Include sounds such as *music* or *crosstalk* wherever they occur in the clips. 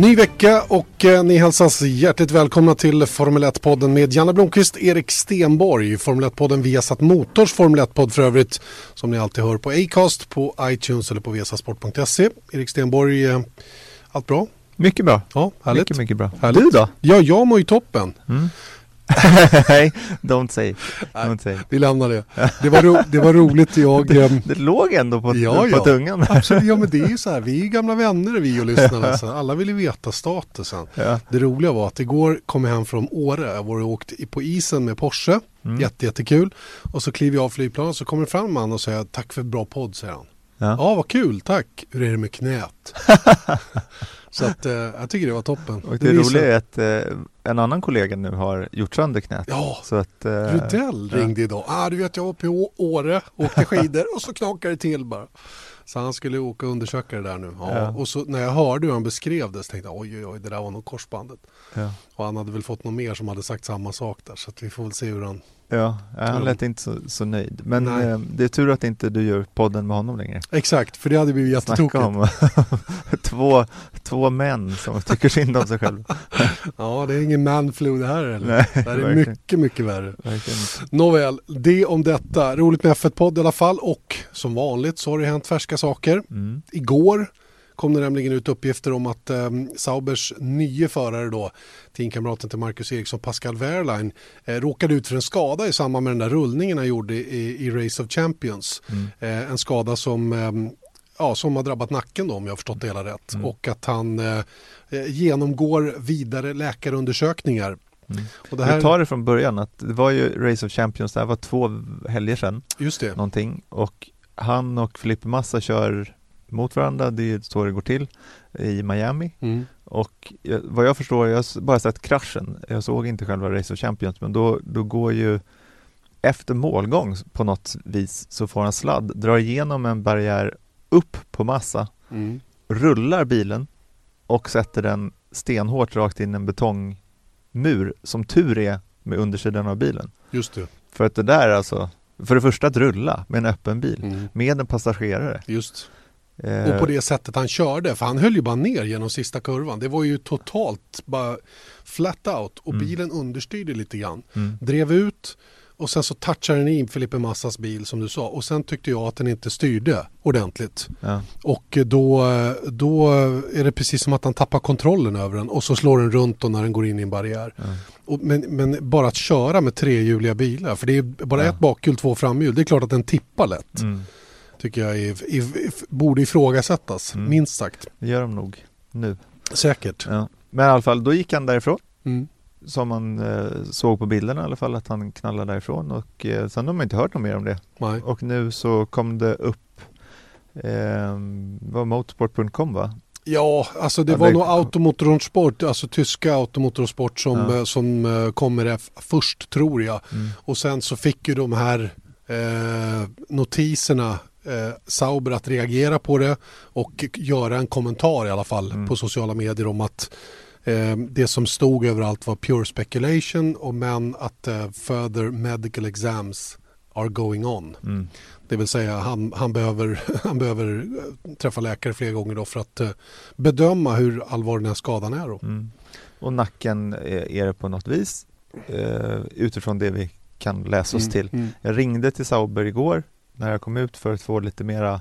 Ny vecka och eh, ni hälsas hjärtligt välkomna till Formel 1-podden med Janne Blomqvist, Erik Stenborg. Formel 1-podden Viasat Motors Formel 1-podd för övrigt som ni alltid hör på Acast, på iTunes eller på viasasport.se. Erik Stenborg, eh, allt bra? Mycket bra. Ja, härligt. Mycket, mycket bra. Härligt. Du då? Ja, jag mår ju toppen. *laughs* Nej, *laughs* don't say. Don't say. Vi lämnar det. *laughs* Det var, ro, det var roligt. Jag, eh, Det låg ändå på, Ja, på ja. tungan. Absolut, ja men det är ju så här, vi är gamla vänner vi och lyssnarna. Så alla vill ju veta statusen. Ja. Det roliga var att igår kom jag hem från Åre. Jag var och åkt i- på isen med Porsche. Mm. Jätte, jättekul. Och så kliver jag av flygplanet så kommer det fram en man och säger tack för bra podd säger han. Ja, Ja. vad kul, tack. Hur är det med knät? Så att eh, jag tycker det var toppen. Och det, visar- roliga är att eh, en annan kollega nu har gjort sönder knät. Ja, Så att, eh, Rudell ja. ringde idag. Ah, du vet jag var uppe i Å- Åre, åkte skidor och så knakade det till bara. Så han skulle åka och undersöka det där nu. Ja. Ja. Och så när jag hörde hur han beskrev det så tänkte jag oj oj oj det där var nog korsbandet. Ja. Och han hade väl fått någon mer som hade sagt samma sak där så att vi får väl se hur han... Ja, han lät inte så, så nöjd. Men eh, det är tur att inte du gör podden med honom längre. Exakt, för det hade blivit jättetokigt. om *laughs* två, två män som tycker synd om sig själva. *laughs* Ja, det är ingen manflu det här eller? Nej, det här är verkligen. mycket, mycket värre. Verkligen. Nåväl, det om detta. Roligt med F1-podd i alla fall och som vanligt så har det hänt färska saker. Mm. Igår kom det nämligen ut uppgifter om att eh, Saubers nye förare då, teamkamraten till Marcus Eriksson, Pascal Wehrlein, eh, råkade ut för en skada i samband med den där rullningen han gjorde i, i Race of Champions. Mm. Eh, en skada som, eh, ja, som har drabbat nacken då om jag har förstått det hela rätt. Mm. Och att han eh, eh, genomgår vidare läkarundersökningar. Mm. Och det här, Vi tar det från början att det var ju Race of Champions, det här var två helger sedan. just det. någonting och han och Felipe Massa kör mot varandra, det är så det går till i Miami Mm. och jag, vad jag förstår, jag har bara sett kraschen, jag såg inte själva Race of Champions men då, då går ju efter målgång på något vis så får han sladd, drar igenom en barriär upp på Massa, Mm. rullar bilen och sätter den stenhårt rakt in i en betongmur som tur är med undersidan av bilen. Just det. För att det där är alltså, för det första att rulla med en öppen bil Mm. med en passagerare. Just. Eh, Och på det sättet han körde, för han höll ju bara ner genom sista kurvan. Det var ju totalt bara flat out och Mm. bilen understyrde lite grann. mm, Drev ut och sen så touchade den in Felipe Massas bil som du sa och sen tyckte jag att den inte styrde ordentligt. ja, Och då, då är det precis som att han tappar kontrollen över den och så slår den runt och när den går in i en barriär. ja. Och, men, men bara att köra med trehjuliga bilar, för det är bara Ja. ett bakhjul, två framhjul, det är klart att den tippar lätt. Mm, Tycker jag är, är, är, borde ifrågasättas, Mm. minst sagt. det gör de nog nu. Säkert. Ja. Men i alla fall, då gick han därifrån Mm. som man eh, såg på bilderna i alla fall att han knallade därifrån och eh, sen har man inte hört något mer om det. Nej. Och nu så kom det upp eh, var motorsport.com va? Ja, alltså det Ja, var det- nog Automotorsport, alltså tyska Automotorsport som, Ja. eh, som eh, kommer först tror jag. Mm. Och sen så fick ju de här eh, notiserna eh, Sauber att reagera på det och göra en kommentar i alla fall Mm. på sociala medier om att eh, det som stod överallt var pure speculation och men att eh, further medical exams are going on. Mm. Det vill säga han, han, behöver, *laughs* han behöver eh, träffa läkare flera gånger då för att eh, bedöma hur allvarlig den här skadan är. Då. Mm. Och nacken är, det på något vis eh, utifrån det vi kan läsa oss till. Mm. Jag ringde till Sauber igår när jag kom ut för att få lite mera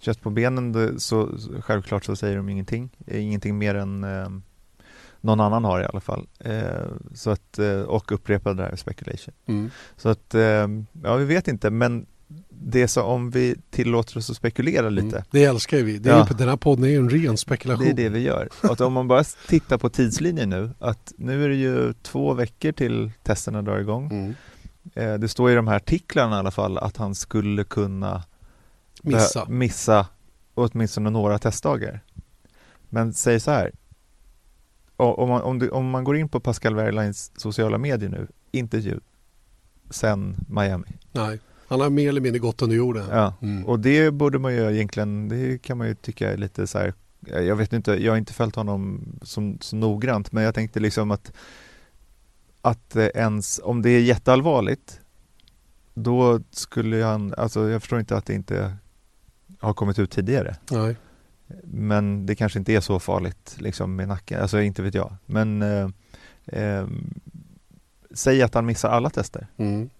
kött på benen. Så, självklart så säger de ingenting. Eh, Ingenting mer än eh, någon annan har i alla fall. Eh, så att, eh, och upprepade det här speculation. Mm. Så att, eh, ja vi vet inte men det är så om vi tillåter oss att spekulera lite. Mm. Det älskar vi. Det är Ja. ju, den här podden är ju en ren spekulation. Det är det vi gör. Att om man bara tittar på tidslinjen nu, att nu är det ju två veckor till testerna drar igång. Mm. Eh, Det står i de här artiklarna i alla fall att han skulle kunna Missa. missa åtminstone några testdagar. Men säg så här. Om man, om, du, om man går in på Pascal Wehrleins sociala medier nu, inte ett ljud, sen Miami. Nej, han har mer eller mindre gått under jorden. Ja, Mm. och det borde man ju egentligen, det kan man ju tycka är lite så här, jag vet inte, jag har inte följt honom som, så noggrant, men jag tänkte liksom att att eh, ens, om det är jätteallvarligt, då skulle han, alltså jag förstår inte att det inte har kommit ut tidigare. Nej. Men det kanske inte är så farligt liksom med nacken, alltså inte vet jag. Men eh, eh, säg att han missar alla tester. Mm.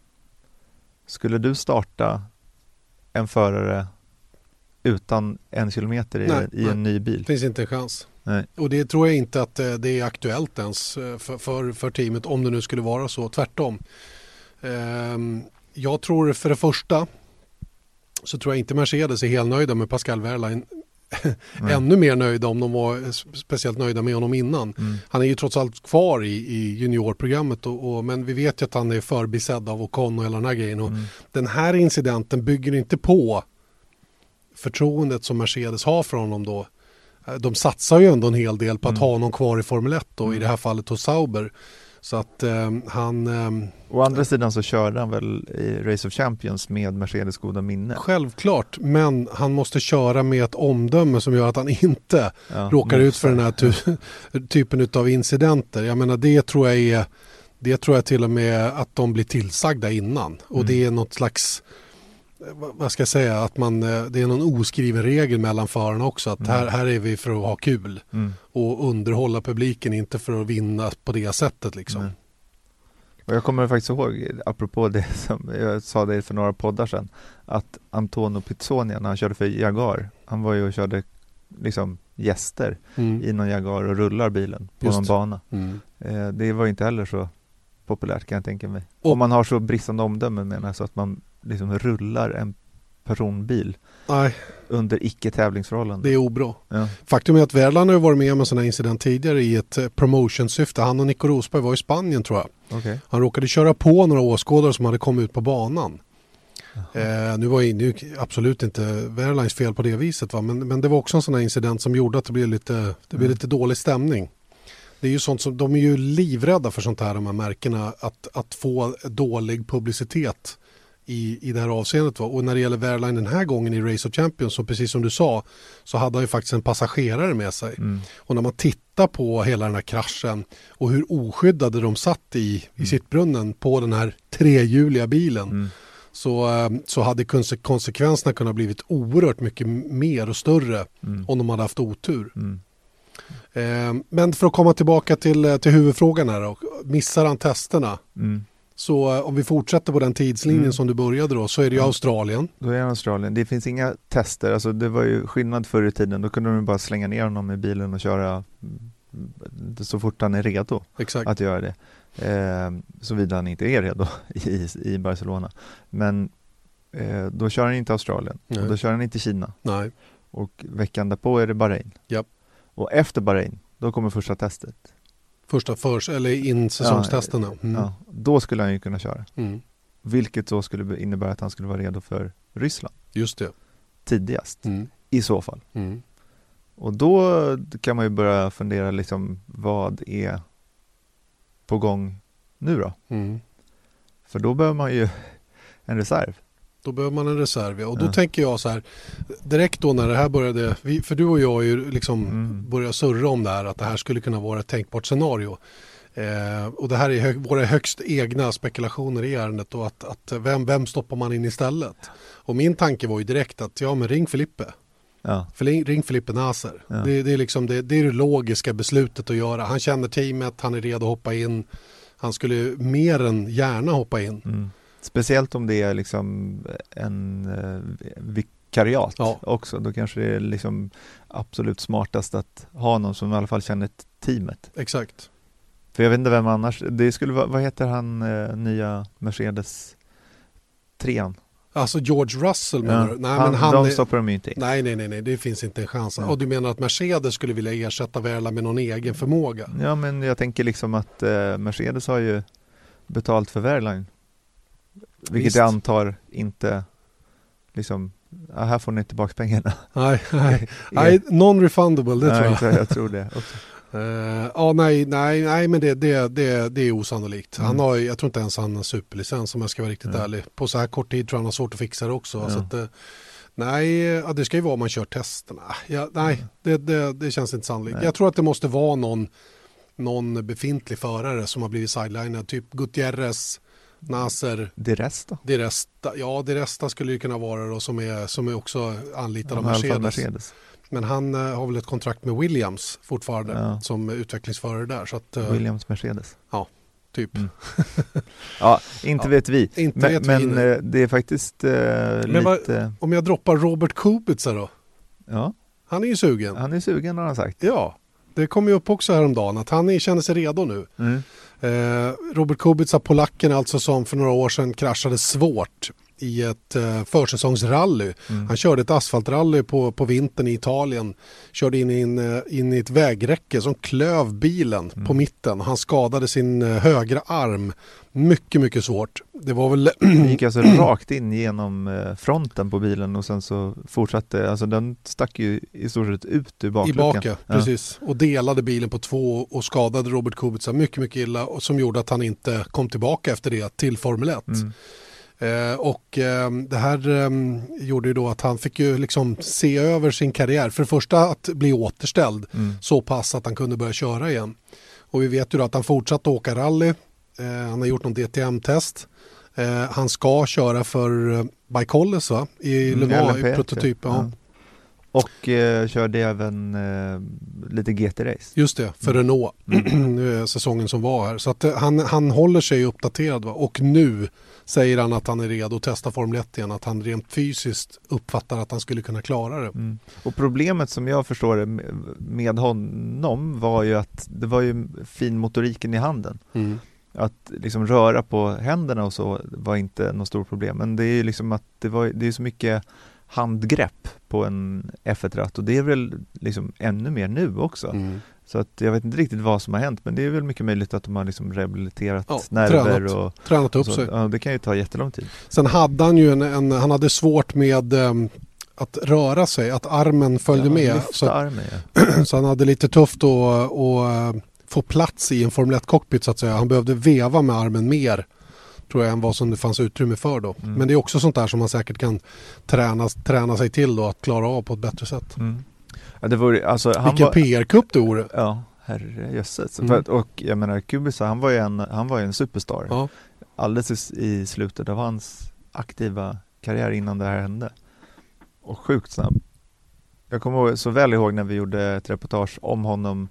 Skulle du starta en förare utan en kilometer i, Nej, i en ny bil? Det finns inte en chans. Nej. Och det tror jag inte att eh, det är aktuellt ens eh, för, för, för teamet om det nu skulle vara så. Tvärtom. Ehm, Jag tror för det första så tror jag inte Mercedes är helt nöjda med Pascal Wehrlein. *laughs* Ännu mer nöjda om de var speciellt nöjda med honom innan. Mm. Han är ju trots allt kvar i, i juniorprogrammet och, och, men vi vet ju att han är förbisedd av Ocon och hela den här grejen. Och Mm. Den här incidenten bygger inte på förtroendet som Mercedes har för honom då. Eh, De satsar ju ändå en hel del på att Mm. ha honom kvar i Formel 1 då, i Mm. det här fallet hos Sauber. Så att eh, han, eh, Å andra sidan så körde han väl i Race of Champions med Mercedes goda minne. självklart, men han måste köra med ett omdöme som gör att han inte Ja, råkar ut för den här ty- *laughs* typen av incidenter. Jag menar det tror jag är det tror jag till och med att de blir tillsagda innan. Och Mm. det är något slags vad- vad ska jag säga, att man, eh, det är någon oskriven regel mellan förarna också. Att Mm. här, här är vi för att ha kul Mm. och underhålla publiken, inte för att vinna på det sättet liksom. Nej. Och jag kommer faktiskt ihåg, apropå det som jag sa det för några poddar sedan, att Antonio Pizzonia när han körde för Jaguar, han var ju och körde liksom gäster Mm. i någon Jaguar och rullar bilen på Just. någon bana. Mm. Eh, det var ju inte heller så populärt kan jag tänka mig. Och- Om man har så bristande omdöme menar jag, så att man liksom rullar en personbil Nej, under icke tävlingsförhållanden. det är obra. Ja. Faktum är att Verlan har varit med om en sån här incident tidigare i ett eh, promotionsyfte. Han och Nico Rosberg var i Spanien tror jag. Okej. Han råkade köra på några åskådare som hade kommit ut på banan. Eh, nu var nu absolut inte Verlines fel på det viset va? Men, men det var också en sån här incident som gjorde att det blev lite, det blev Mm. lite dålig stämning. Det är ju sånt som, de är ju livrädda för sånt här de här märkena att, att få dålig publicitet i, i det här avseendet. Va? Och när det gäller Verline den här gången i Race of Champions så precis som du sa så hade han ju faktiskt en passagerare med sig. Mm. Och när man tittar på hela den här kraschen och hur oskyddade de satt i, i sittbrunnen på den här trehjuliga bilen Mm. så, eh, så hade konse- konsekvenserna kunnat blivit oerhört mycket mer och större Mm. om de hade haft otur. Mm. Eh, Men för att komma tillbaka till, eh, till huvudfrågan här då. Missar han testerna Mm. Så eh, om vi fortsätter på den tidslinjen Mm. som du började då så är det ju Ja. Australien. Då är han Australien. Det finns inga tester, alltså det var ju skillnad förr i tiden. Då kunde de bara slänga ner honom i bilen och köra mm, så fort han är redo Exakt. att göra det. Eh, Såvida han inte är redo *laughs* i, i Barcelona. Men eh, då kör han inte Australien Nej. och då kör han inte Kina. Nej. Och veckan därpå är det Bahrain. Japp. Och efter Bahrain, då kommer första testet. Första förs eller in säsongstesterna. Mm. Ja, då skulle han ju kunna köra. Mm. Vilket då skulle innebära att han skulle vara redo för Ryssland Just det. tidigast Mm. i så fall. Mm. Och då kan man ju börja fundera liksom vad är på gång nu då? Mm. För då behöver man ju *laughs* en reserv. Då behöver man en reserv ja. och då Ja. tänker jag så här direkt då när det här började, vi, för du och jag ju liksom Mm. börjat surra om det här att det här skulle kunna vara ett tänkbart scenario. Eh, och det här är hö- våra högst egna spekulationer i ärendet och att, att vem, vem stoppar man in istället? Och min tanke var ju direkt att ja men ring Filippe. Ja, För ring, ring Filippe Naser. Ja. Det, det, är liksom det, det är det logiska beslutet att göra. Han känner teamet, han är redo att hoppa in. Han skulle mer än gärna hoppa in. mm. Speciellt om det är liksom en eh, vikariat Ja. också. Då kanske det är liksom absolut smartast att ha någon som i alla fall känner teamet. Exakt. För jag vet inte vem annars, det skulle vara, vad heter han eh, nya Mercedes trean? Alltså George Russell menar du? Nej, han, men han de är, stoppar de ju inte in. nej, nej, nej, nej, det finns inte en chans. Mm. Och du menar att Mercedes skulle vilja ersätta Verla med någon egen förmåga? Ja men jag tänker liksom att eh, Mercedes har ju betalt för Wehrlein. Vilket Visst. jag antar inte liksom ja, här får ni tillbaka pengarna. *laughs* Nej, nej, *laughs* *laughs* nej non-refundable, det nej, tror jag. jag tror det också. Uh, ja, nej, nej, nej, men det, det, det, det är osannolikt. Mm. Han har, jag tror inte ens han har superlicens om jag ska vara riktigt Mm. ärlig. På så här kort tid tror jag han har svårt att fixa det också. Ja. Så att, eh, nej, ja, det ska ju vara om man kör testerna. Ja, nej, det, det, det känns inte sannolikt. Nej. Jag tror att det måste vara någon, någon befintlig förare som har blivit sidelinad. Typ Gutierrez, Nasser, Det resten. Di Resta. Ja, Di Resta skulle ju kunna vara då som är, som är också anlitad av Mercedes. Mercedes. Men han eh, har väl ett kontrakt med Williams fortfarande Ja. som utvecklingsförare där. Så att, eh, Williams Mercedes. typ. Mm. *laughs* Ja, inte Ja, vet vi. inte men vet vi men nu. eh, det är faktiskt eh, Men vad- lite... Om jag droppar Robert Kubica då? Ja, Han är ju sugen. han är sugen har han sagt. Ja, det kom ju upp också häromdagen att han är, känner sig redo nu. Mm. Eh, Robert Kubica, polacken alltså som för några år sedan kraschade svårt i ett eh, försäsongsrally. Mm. Han körde ett asfaltrally på, på vintern i Italien. Körde in i, en, eh, in i ett vägräcke som klöv bilen Mm. på mitten. Han skadade sin högra arm. Mycket, mycket svårt. Det var väl... Han gick alltså *clears throat* rakt in genom eh, fronten på bilen och sen så fortsatte, alltså den stack ju i stort sett ut ur I bakluckan. bak, ja. precis. Och delade bilen på två och skadade Robert Kubica mycket, mycket illa och som gjorde att han inte kom tillbaka efter det till Formel 1. Mm. Eh, och eh, det här eh, gjorde ju då att han fick ju liksom se över sin karriär. För det första att bli återställd Mm. så pass att han kunde börja köra igen. Och vi vet ju då att han fortsatte åka rally. Eh, han har gjort någon DTM-test. Eh, han ska köra för eh, va? I Mm, Le Mans, LMP, i prototyp. Ja. ja. Och eh, körde även eh, lite GT-race. Just det, för Renault. *clears throat* Nu är säsongen som var här. Så att eh, han, han håller sig uppdaterad. Va? Och nu säger han att han är redo att testa Formel 1 igen. Att han rent fysiskt uppfattar att han skulle kunna klara det. Mm. Och problemet som jag förstår det med- honom var ju att det var ju fin motoriken i handen. Mm. Att liksom röra på händerna och så var inte något stort problem. Men det är ju liksom att det, var, det är så mycket handgrepp på en F1-ratt och det är väl liksom ännu mer nu också. Mm. Så att jag vet inte riktigt vad som har hänt men det är väl mycket möjligt att de har liksom rehabiliterat Ja, nerver tränat och, Tränat och upp så. sig. Ja, det kan ju ta jättelång tid. Sen hade han ju en, en han hade svårt med ehm, att röra sig, att armen följde ja, med. Så, armen ja. *clears throat* så han hade lite tufft att, att eh, få plats i en Formel 1-cockpit så att säga. Han behövde veva med armen mer tror jag än vad som det fanns utrymme för då. Mm. Men det är också sånt där som man säkert kan träna, träna sig till då att klara av på ett bättre sätt. Mm. ja det vore, alltså, han Vilken var, PR-kupp det vore. Ja, herrejösses. Mm. Och jag menar Kubica, han var ju en, han var en superstar. Ja. Alldeles i, slutet av hans aktiva karriär innan det här hände. Och sjukt snabb. Jag kommer så väl ihåg när vi gjorde ett reportage om honom.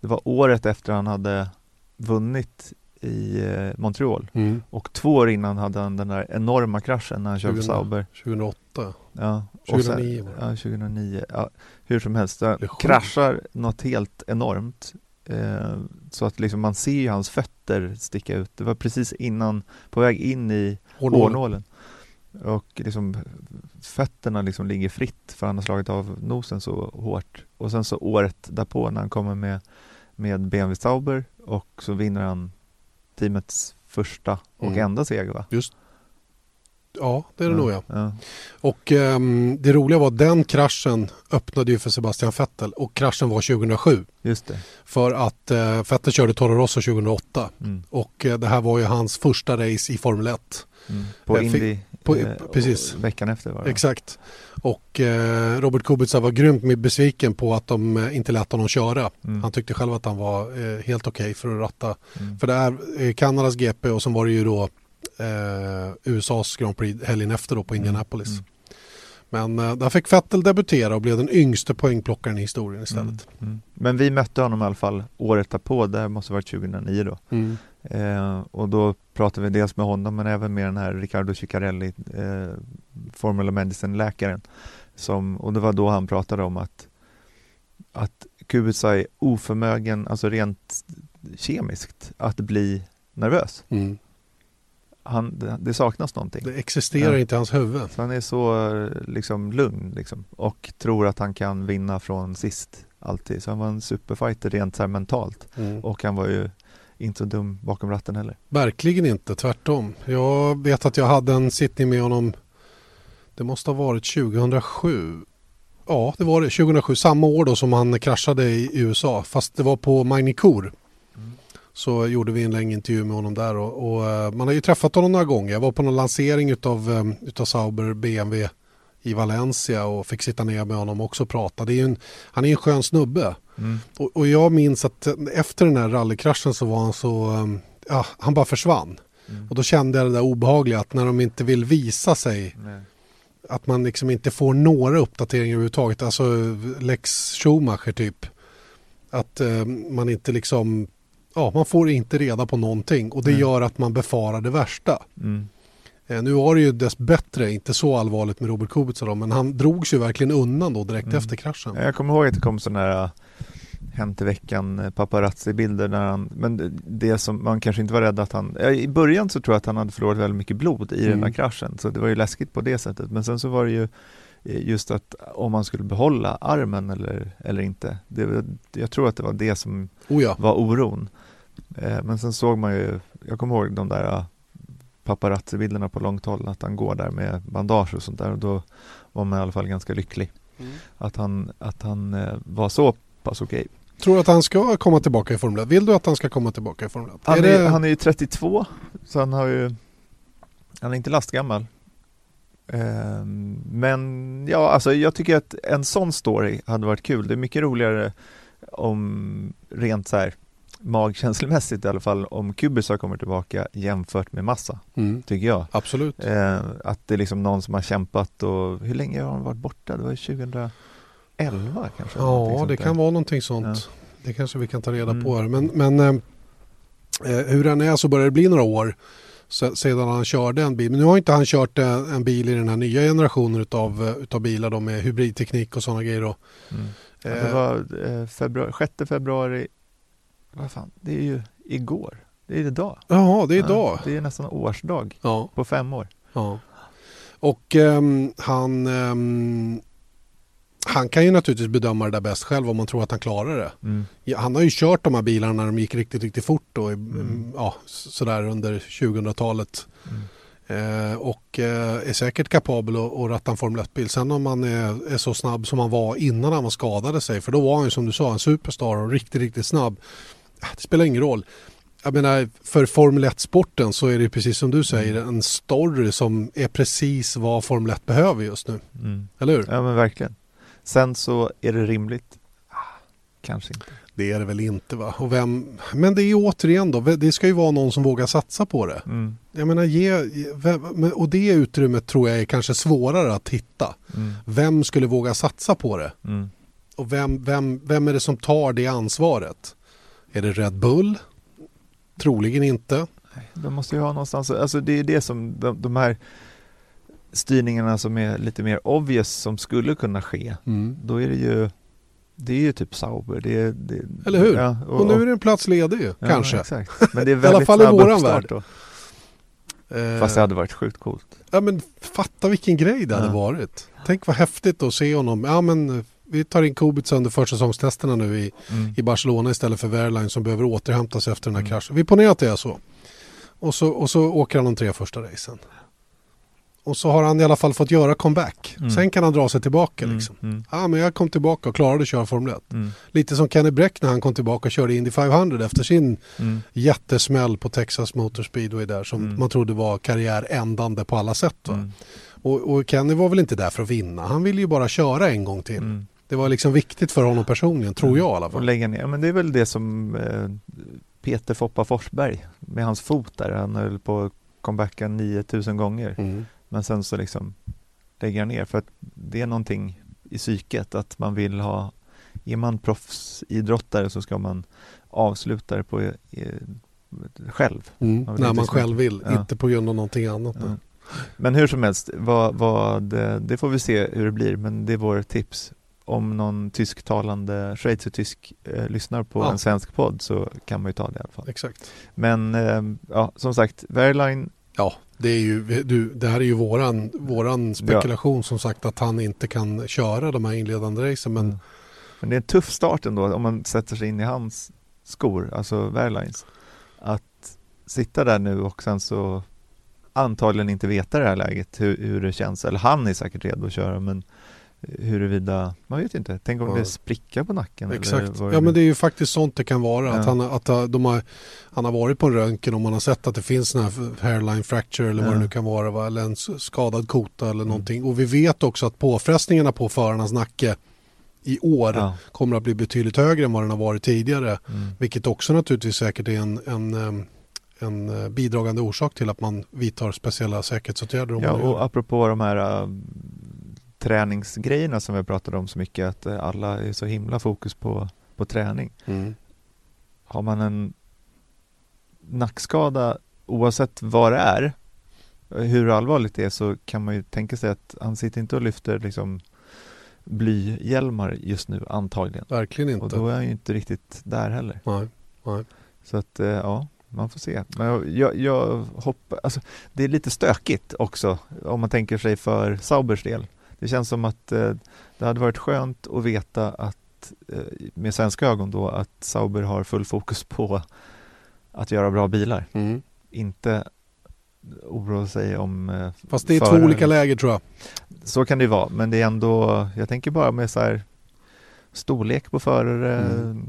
Det var året efter han hade vunnit i eh, Montreal. Mm. Och två år innan hade han den där enorma kraschen när han körde 2000. Sauber. 2008. Ja, och sen- 2009 var det. Ja, 2009. Ja, hur som helst, han kraschar något helt enormt. Eh, så att liksom man ser ju hans fötter sticka ut. Det var precis innan, på väg in i hårnålen. Och liksom fötterna liksom ligger fritt för han har slagit av nosen så hårt. Och sen så året därpå när han kommer med, med BMW Sauber och så vinner han teamets första och Mm. enda seger va? Ja, det är det nog ja. ja. Och ehm, det roliga var att den kraschen öppnade ju för Sebastian Vettel och kraschen var 2007. Just det. För att eh, Vettel körde Toro Rosso 2008 Mm. och eh, det här var ju hans första race i Formel 1. Mm. På Indy på- eh, precis. Veckan efter var det. Exakt. Och eh, Robert Kubica var grymt med besviken på att de eh, inte lät honom köra. Mm. Han tyckte själv att han var eh, helt okej för att ratta. Mm. För det är eh, Kanadas GP och så var det ju då USAs Grand Prix helgen efter då på Indianapolis. Mm. Men eh, där fick Vettel debutera och blev den yngste poängplockaren i historien istället. Mm. Mm. Men vi mötte honom i alla fall året därpå, det måste ha varit 2009 då. Mm. Eh, och då pratade vi dels med honom men även med den här Riccardo Ciccarelli, eh, Formula Medicine-läkaren. Som, och det var då han pratade om att, att Kubica är oförmögen, alltså rent kemiskt, att bli nervös. Mm. Han, det, det saknas någonting. Det existerar Ja. inte i hans huvud. Så han är så eh, liksom lugn liksom, och tror att han kan vinna från sist alltid. Så han var en superfighter rent så mentalt. Mm. Och han var ju inte så dum bakom ratten heller. Verkligen inte, tvärtom. Jag vet att jag hade en sittning med honom Det måste ha varit 2007. Ja, det var det. 2007, samma år då som han kraschade i USA. Fast det var på Magnicour. Mm. Så gjorde vi en längre intervju med honom där. Och, och, eh, man har ju träffat honom några gånger. Jag var på någon lansering utav, eh, utav Sauber BMW i Valencia och fick sitta ner med honom också och prata. Det är en, han är en skön snubbe. Mm. Och, och, jag minns att efter den här rallykraschen så var han så, eh, ja, han bara försvann. Mm. Och då kände jag det där obehagliga att när de inte vill visa sig Nej. att man liksom inte får några uppdateringar överhuvudtaget. Alltså Lex Schumacher typ. Att eh, man inte liksom, ja man får inte reda på någonting och det Nej. gör att man befarar det värsta. Mm. Eh, nu var det ju dess bättre inte så allvarligt med Robert Kubica men han drogs ju verkligen undan då direkt mm. efter kraschen. Jag kommer ihåg att det kom sådana här Hänt i veckan eh, paparazzi-bilder när han, men det som man kanske inte var rädd att han, i början så tror jag att han hade förlorat väldigt mycket blod i mm. den här mm. kraschen, så det var ju läskigt på det sättet, men sen så var det ju eh, just att om man skulle behålla armen eller, eller inte. Det, jag tror att det var det som oh ja. var oron. Eh, men sen såg man ju, jag kommer ihåg de där paparazzi-bilderna på långt håll, att han går där med bandage och sånt där och då var man i alla fall ganska lycklig. Mm. Att han, att han var så pass okej. Okay. Tror du att han ska komma tillbaka i Formel 1? Vill du att han ska komma tillbaka i Formel 1? Han är, är det... han är ju 32, så han har ju Han är inte lastgammal. Um, men ja, alltså jag tycker att en sån story hade varit kul. Det är mycket roligare om rent så här magkänslomässigt i alla fall om Kubica kommer tillbaka jämfört med Massa, mm. tycker jag. Absolut. Eh, att det är liksom någon som har kämpat och hur länge har han varit borta? Det var 2000 11 kanske? Ja, det kan vara någonting sånt. Ja. Det kanske vi kan ta reda mm. på här. Men, men eh, eh hur den är så börjar det bli några år sedan han körde en bil. Men nu har inte han kört en, en bil i den här nya generationen utav, eh, utav bilar då med hybridteknik och sådana grejer. Då. Mm. Ja, det var eh, februari, 6 februari, vad fan, det är ju igår. Det är idag. Jaha, det är idag. Ja, det är nästan årsdag ja. på fem år. Ja. Och um, han um, han kan ju naturligtvis bedöma det där bäst själv om man tror att han klarar det. Mm. Han har ju kört de här bilarna när de gick riktigt, riktigt fort då, mm. ja, sådär under 2000-talet. Mm. Eh, och eh, är säkert kapabel att, att ratta en Formel 1-bil. Sen om man är, är, så snabb som han var innan han skadade sig, för då var han ju som du sa en superstar och riktigt, riktigt snabb. Det spelar ingen roll. Jag menar, för Formel 1-sporten så är det precis som du säger mm. en story som är precis vad Formel 1 behöver just nu. Mm. Eller hur? Ja men verkligen. Sen så är det rimligt? Ah, kanske inte. Det är det väl inte va? Och vem, men det är återigen då, det ska ju vara någon som vågar satsa på det. Mm. Jag menar, ge, och det utrymmet tror jag är kanske svårare att hitta. Mm. Vem skulle våga satsa på det? Mm. Och vem, vem, vem är det som tar det ansvaret? Är det Red Bull? Troligen inte. De måste ju ha någonstans, alltså det är det som de, de här styrningarna som är lite mer obvious som skulle kunna ske, mm. då är det ju det är ju typ Sauber. Det är, det, Eller hur? Ja, och, och, nu är det en plats ledig ju, ja, kanske. Exakt. *laughs* Men det är väldigt I alla fall i våran värld. Då. Eh, Fast det hade varit sjukt coolt. Ja men fatta vilken grej det ja. hade varit. Tänk vad häftigt att se honom. Ja men vi tar in Kubica under försäsongstesterna nu i, mm. i Barcelona istället för Wehrlein som behöver återhämta sig efter den här mm. kraschen. Vi ponerar att det är så. Och så, och så åker han de tre första racen. Och så har han i alla fall fått göra comeback. Mm. Sen kan han dra sig tillbaka mm, liksom. Mm. Ja, men jag kom tillbaka och klarade att köra Formel 1. Mm. Lite som Kenny Bräck när han kom tillbaka och körde Indy 500 efter sin mm. jättesmäll på Texas Motor Speedway där som mm. man trodde var karriärändande på alla sätt. Mm. Och, och, Kenny var väl inte där för att vinna. Han ville ju bara köra en gång till. Det var liksom viktigt för honom personligen, tror jag i alla fall. Och lägga ner. Men det är väl det som eh, Peter Foppa Forsberg med hans fot där. Han höll på att comebacka 9000 gånger. Men sen så liksom lägger jag ner för att det är någonting i psyket att man vill ha, är man proffsidrottare så ska man avsluta det på i, själv. Mm, man när man själv vill, ja. inte på grund av någonting annat. Ja. Men hur som helst, vad, vad, det får vi se hur det blir, men det är vårt tips. Om någon tysktalande schweizertysk eh, lyssnar på ja. en svensk podd så kan man ju ta det i alla fall. Exakt. Men eh, ja, som sagt, Verline Ja, det, är ju, du, det här är ju våran, våran spekulation ja. som sagt att han inte kan köra de här inledande racen. Men... Mm. men det är en tuff start ändå om man sätter sig in i hans skor, alltså Verlines. Att sitta där nu och sen så antagligen inte veta det här läget hur, hur det känns, eller han är säkert redo att köra men huruvida, man vet inte, tänk om ja. det sprickar på nacken? Exakt, ja men det är ju faktiskt sånt det kan vara. Ja. Att, han, att de har, han har varit på en röntgen och man har sett att det finns sån här hairline fracture eller ja. vad det nu kan vara, va? eller en skadad kota eller mm. någonting. Och vi vet också att påfrestningarna på förarnas nacke i år ja. kommer att bli betydligt högre än vad den har varit tidigare. Mm. Vilket också naturligtvis säkert är en, en en eh, bidragande orsak till att man vidtar speciella säkerhetsåtgärder. Ja, och apropå de här uh, träningsgrejerna som vi pratade om så mycket, att uh, alla är så himla fokus på, på träning. Mm. Har man en nackskada, oavsett vad det är, hur allvarligt det är, så kan man ju tänka sig att han sitter inte och lyfter liksom blyhjälmar just nu antagligen. Verkligen inte. Och då är han ju inte riktigt där heller. Nej, nej. Så att, ja, man får se. Men jag, jag, jag hoppas, alltså, det är lite stökigt också om man tänker sig för Saubers del. Det känns som att eh, det hade varit skönt att veta att eh, med svenska ögon då att Sauber har full fokus på att göra bra bilar. Mm. Inte oroa sig om eh, Fast det är förare. två olika läger tror jag. Så kan det vara, men det är ändå, jag tänker bara med så här storlek på förare, mm.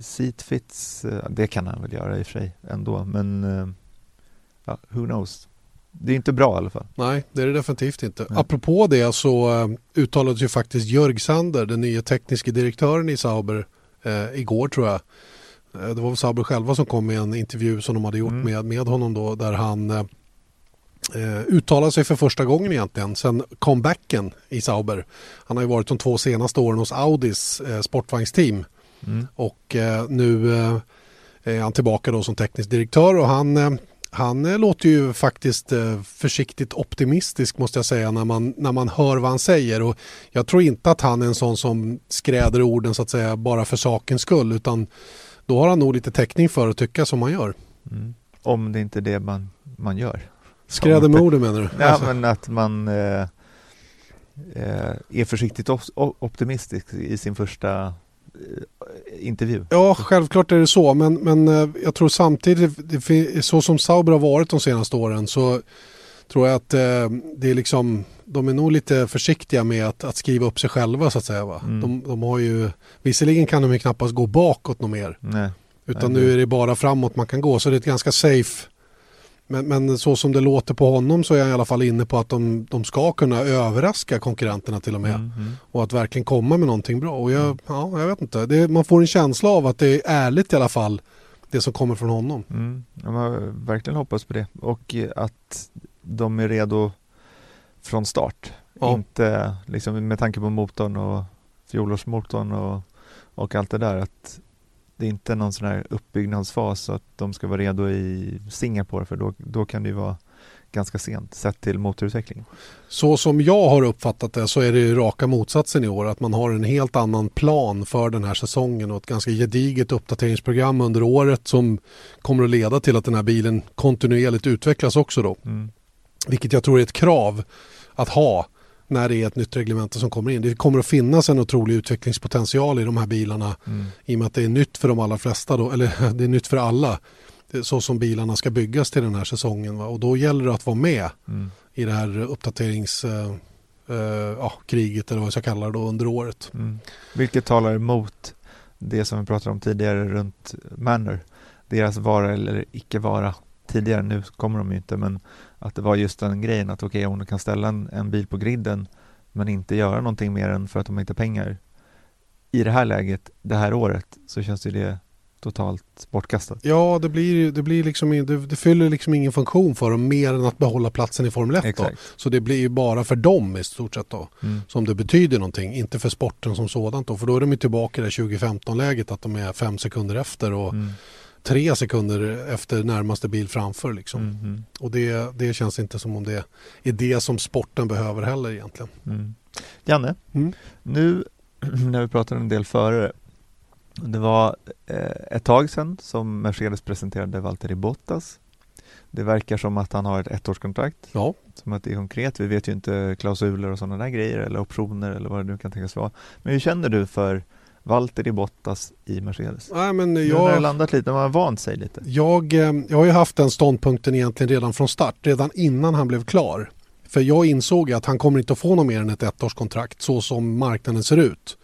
seatfits, det kan han väl göra i och för sig ändå, men ja, who knows. Det är inte bra i alla fall. Nej, det är det definitivt inte. Nej. Apropå det så uh, uttalade ju faktiskt Jörg Sander, den nya tekniska direktören i Sauber, uh, igår tror jag. Uh, det var väl Sauber själva som kom med en intervju som de hade gjort mm. med, med honom då, där han eh, uttalar sig för första gången egentligen sen comebacken i Sauber. Han har ju varit de två senaste åren hos Audis eh, sportvagnsteam mm. och eh, nu eh, är han tillbaka då som teknisk direktör och han han eh, låter ju faktiskt försiktigt optimistisk måste jag säga när man, när man hör vad han säger. Och jag tror inte att han är en sån som skräder orden så att säga bara för sakens skull utan då har han nog lite täckning för att tycka som man gör. Mm. Om det inte är det man, man gör. Skräder med orden menar du? Ja, alltså. men att man eh, eh, är försiktigt optimistisk i sin första eh, intervju. Ja, självklart är det så, men, men eh, jag tror samtidigt, det, så som Sauber har varit de senaste åren så tror jag att eh, det är liksom, de är nog lite försiktiga med att, att skriva upp sig själva så att säga. Va? Mm. De, de, har ju, visserligen kan de ju knappast gå bakåt något mer. Nej. Utan Nej, nu är det bara framåt man kan gå, så det är ett ganska safe men, men så som det låter på honom så är han i alla fall inne på att de, de ska kunna överraska konkurrenterna till och med. Mm, mm. Och att verkligen komma med någonting bra. Och jag, ja, jag vet inte, det, man får en känsla av att det är ärligt i alla fall det som kommer från honom. Mm. man verkligen hoppas på det. Och att de är redo från start. Ja. Inte liksom med tanke på motorn och fjolårsmotorn och, och allt det där. Att det är inte någon sån här uppbyggnadsfas så att de ska vara redo i Singapore för då, då kan det ju vara ganska sent sett till motorutveckling. Så som jag har uppfattat det så är det raka motsatsen i år att man har en helt annan plan för den här säsongen och ett ganska gediget uppdateringsprogram under året som kommer att leda till att den här bilen kontinuerligt utvecklas också då. Mm. Vilket jag tror är ett krav att ha när det är ett nytt reglemente som kommer in. Det kommer att finnas en otrolig utvecklingspotential i de här bilarna mm. i och med att det är nytt för de allra flesta, då, eller *laughs* det är nytt för alla så som bilarna ska byggas till den här säsongen. Va? Och då gäller det att vara med mm. i det här uppdateringskriget uh, ja, eller vad jag ska kalla det då, under året. Mm. Vilket talar emot det som vi pratade om tidigare runt Manor. Deras vara eller icke vara. Tidigare, nu kommer de ju inte, men att det var just den grejen att okej, okay, du kan ställa en, en bil på griden men inte göra någonting mer än för att de inte har pengar. I det här läget, det här året, så känns det totalt bortkastat. Ja, det blir, det blir liksom, det, det fyller liksom ingen funktion för dem mer än att behålla platsen i Formel 1 då. Så det blir ju bara för dem i stort sett då. Mm. Som det betyder någonting, inte för sporten som sådant då. För då är de ju tillbaka i det 2015-läget att de är fem sekunder efter och mm tre sekunder efter närmaste bil framför. Liksom. Mm. Och det, det känns inte som om det är det som sporten behöver heller egentligen. Mm. Janne, mm. nu *clears throat* när vi pratar en del förare. Det var eh, ett tag sedan som Mercedes presenterade Valtteri Bottas. Det verkar som att han har ett ettårskontrakt. Ja. Som att det är konkret. Vi vet ju inte klausuler och sådana där grejer eller optioner eller vad det nu kan tänkas vara. Men hur känner du för Valtteri Bottas i Mercedes? Nej, men Nu har det jag, landat lite, man har vant sig lite. jag, eh, jag har ju haft den ståndpunkten egentligen redan från start, redan innan han blev klar. För jag insåg att han kommer inte att få något mer än ett ettårskontrakt så som marknaden ser ut.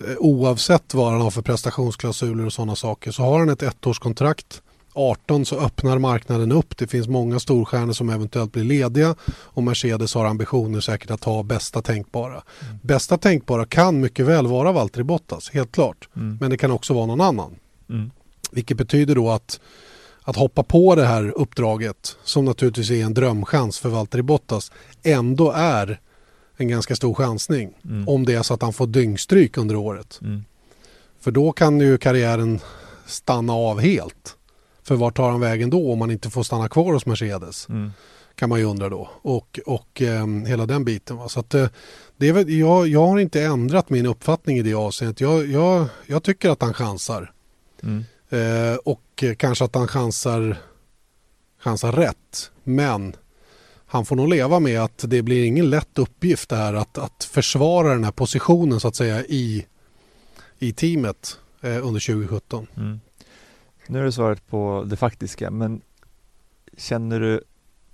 Eh, Oavsett vad han har för prestationsklausuler och sådana saker så har han ett ettårskontrakt 18 så öppnar marknaden upp. Det finns många storstjärnor som eventuellt blir lediga och Mercedes har ambitioner säkert att ha bästa tänkbara. Bästa tänkbara kan mycket väl vara Valtteri Bottas, helt klart. Mm. Men det kan också vara någon annan. Mm. Vilket betyder då att, att hoppa på det här uppdraget, som naturligtvis är en drömchans för Valtteri Bottas, ändå är en ganska stor chansning. Mm. Om det är så att han får dyngstryk under året. Mm. För då kan ju karriären stanna av helt. För vart tar han vägen då om man inte får stanna kvar hos Mercedes? Mm. Kan man ju undra då. Och, och ehm, hela den biten. Va? Så att, eh, det är väl, jag, jag har inte ändrat min uppfattning i det avseendet. Jag, jag, jag tycker att han chansar. Mm. Eh, och eh, kanske att han chansar, chansar rätt. Men han får nog leva med att det blir ingen lätt uppgift det här att, att försvara den här positionen så att säga i, i teamet eh, under 2017. Mm. Nu är det svaret på det faktiska, men känner du,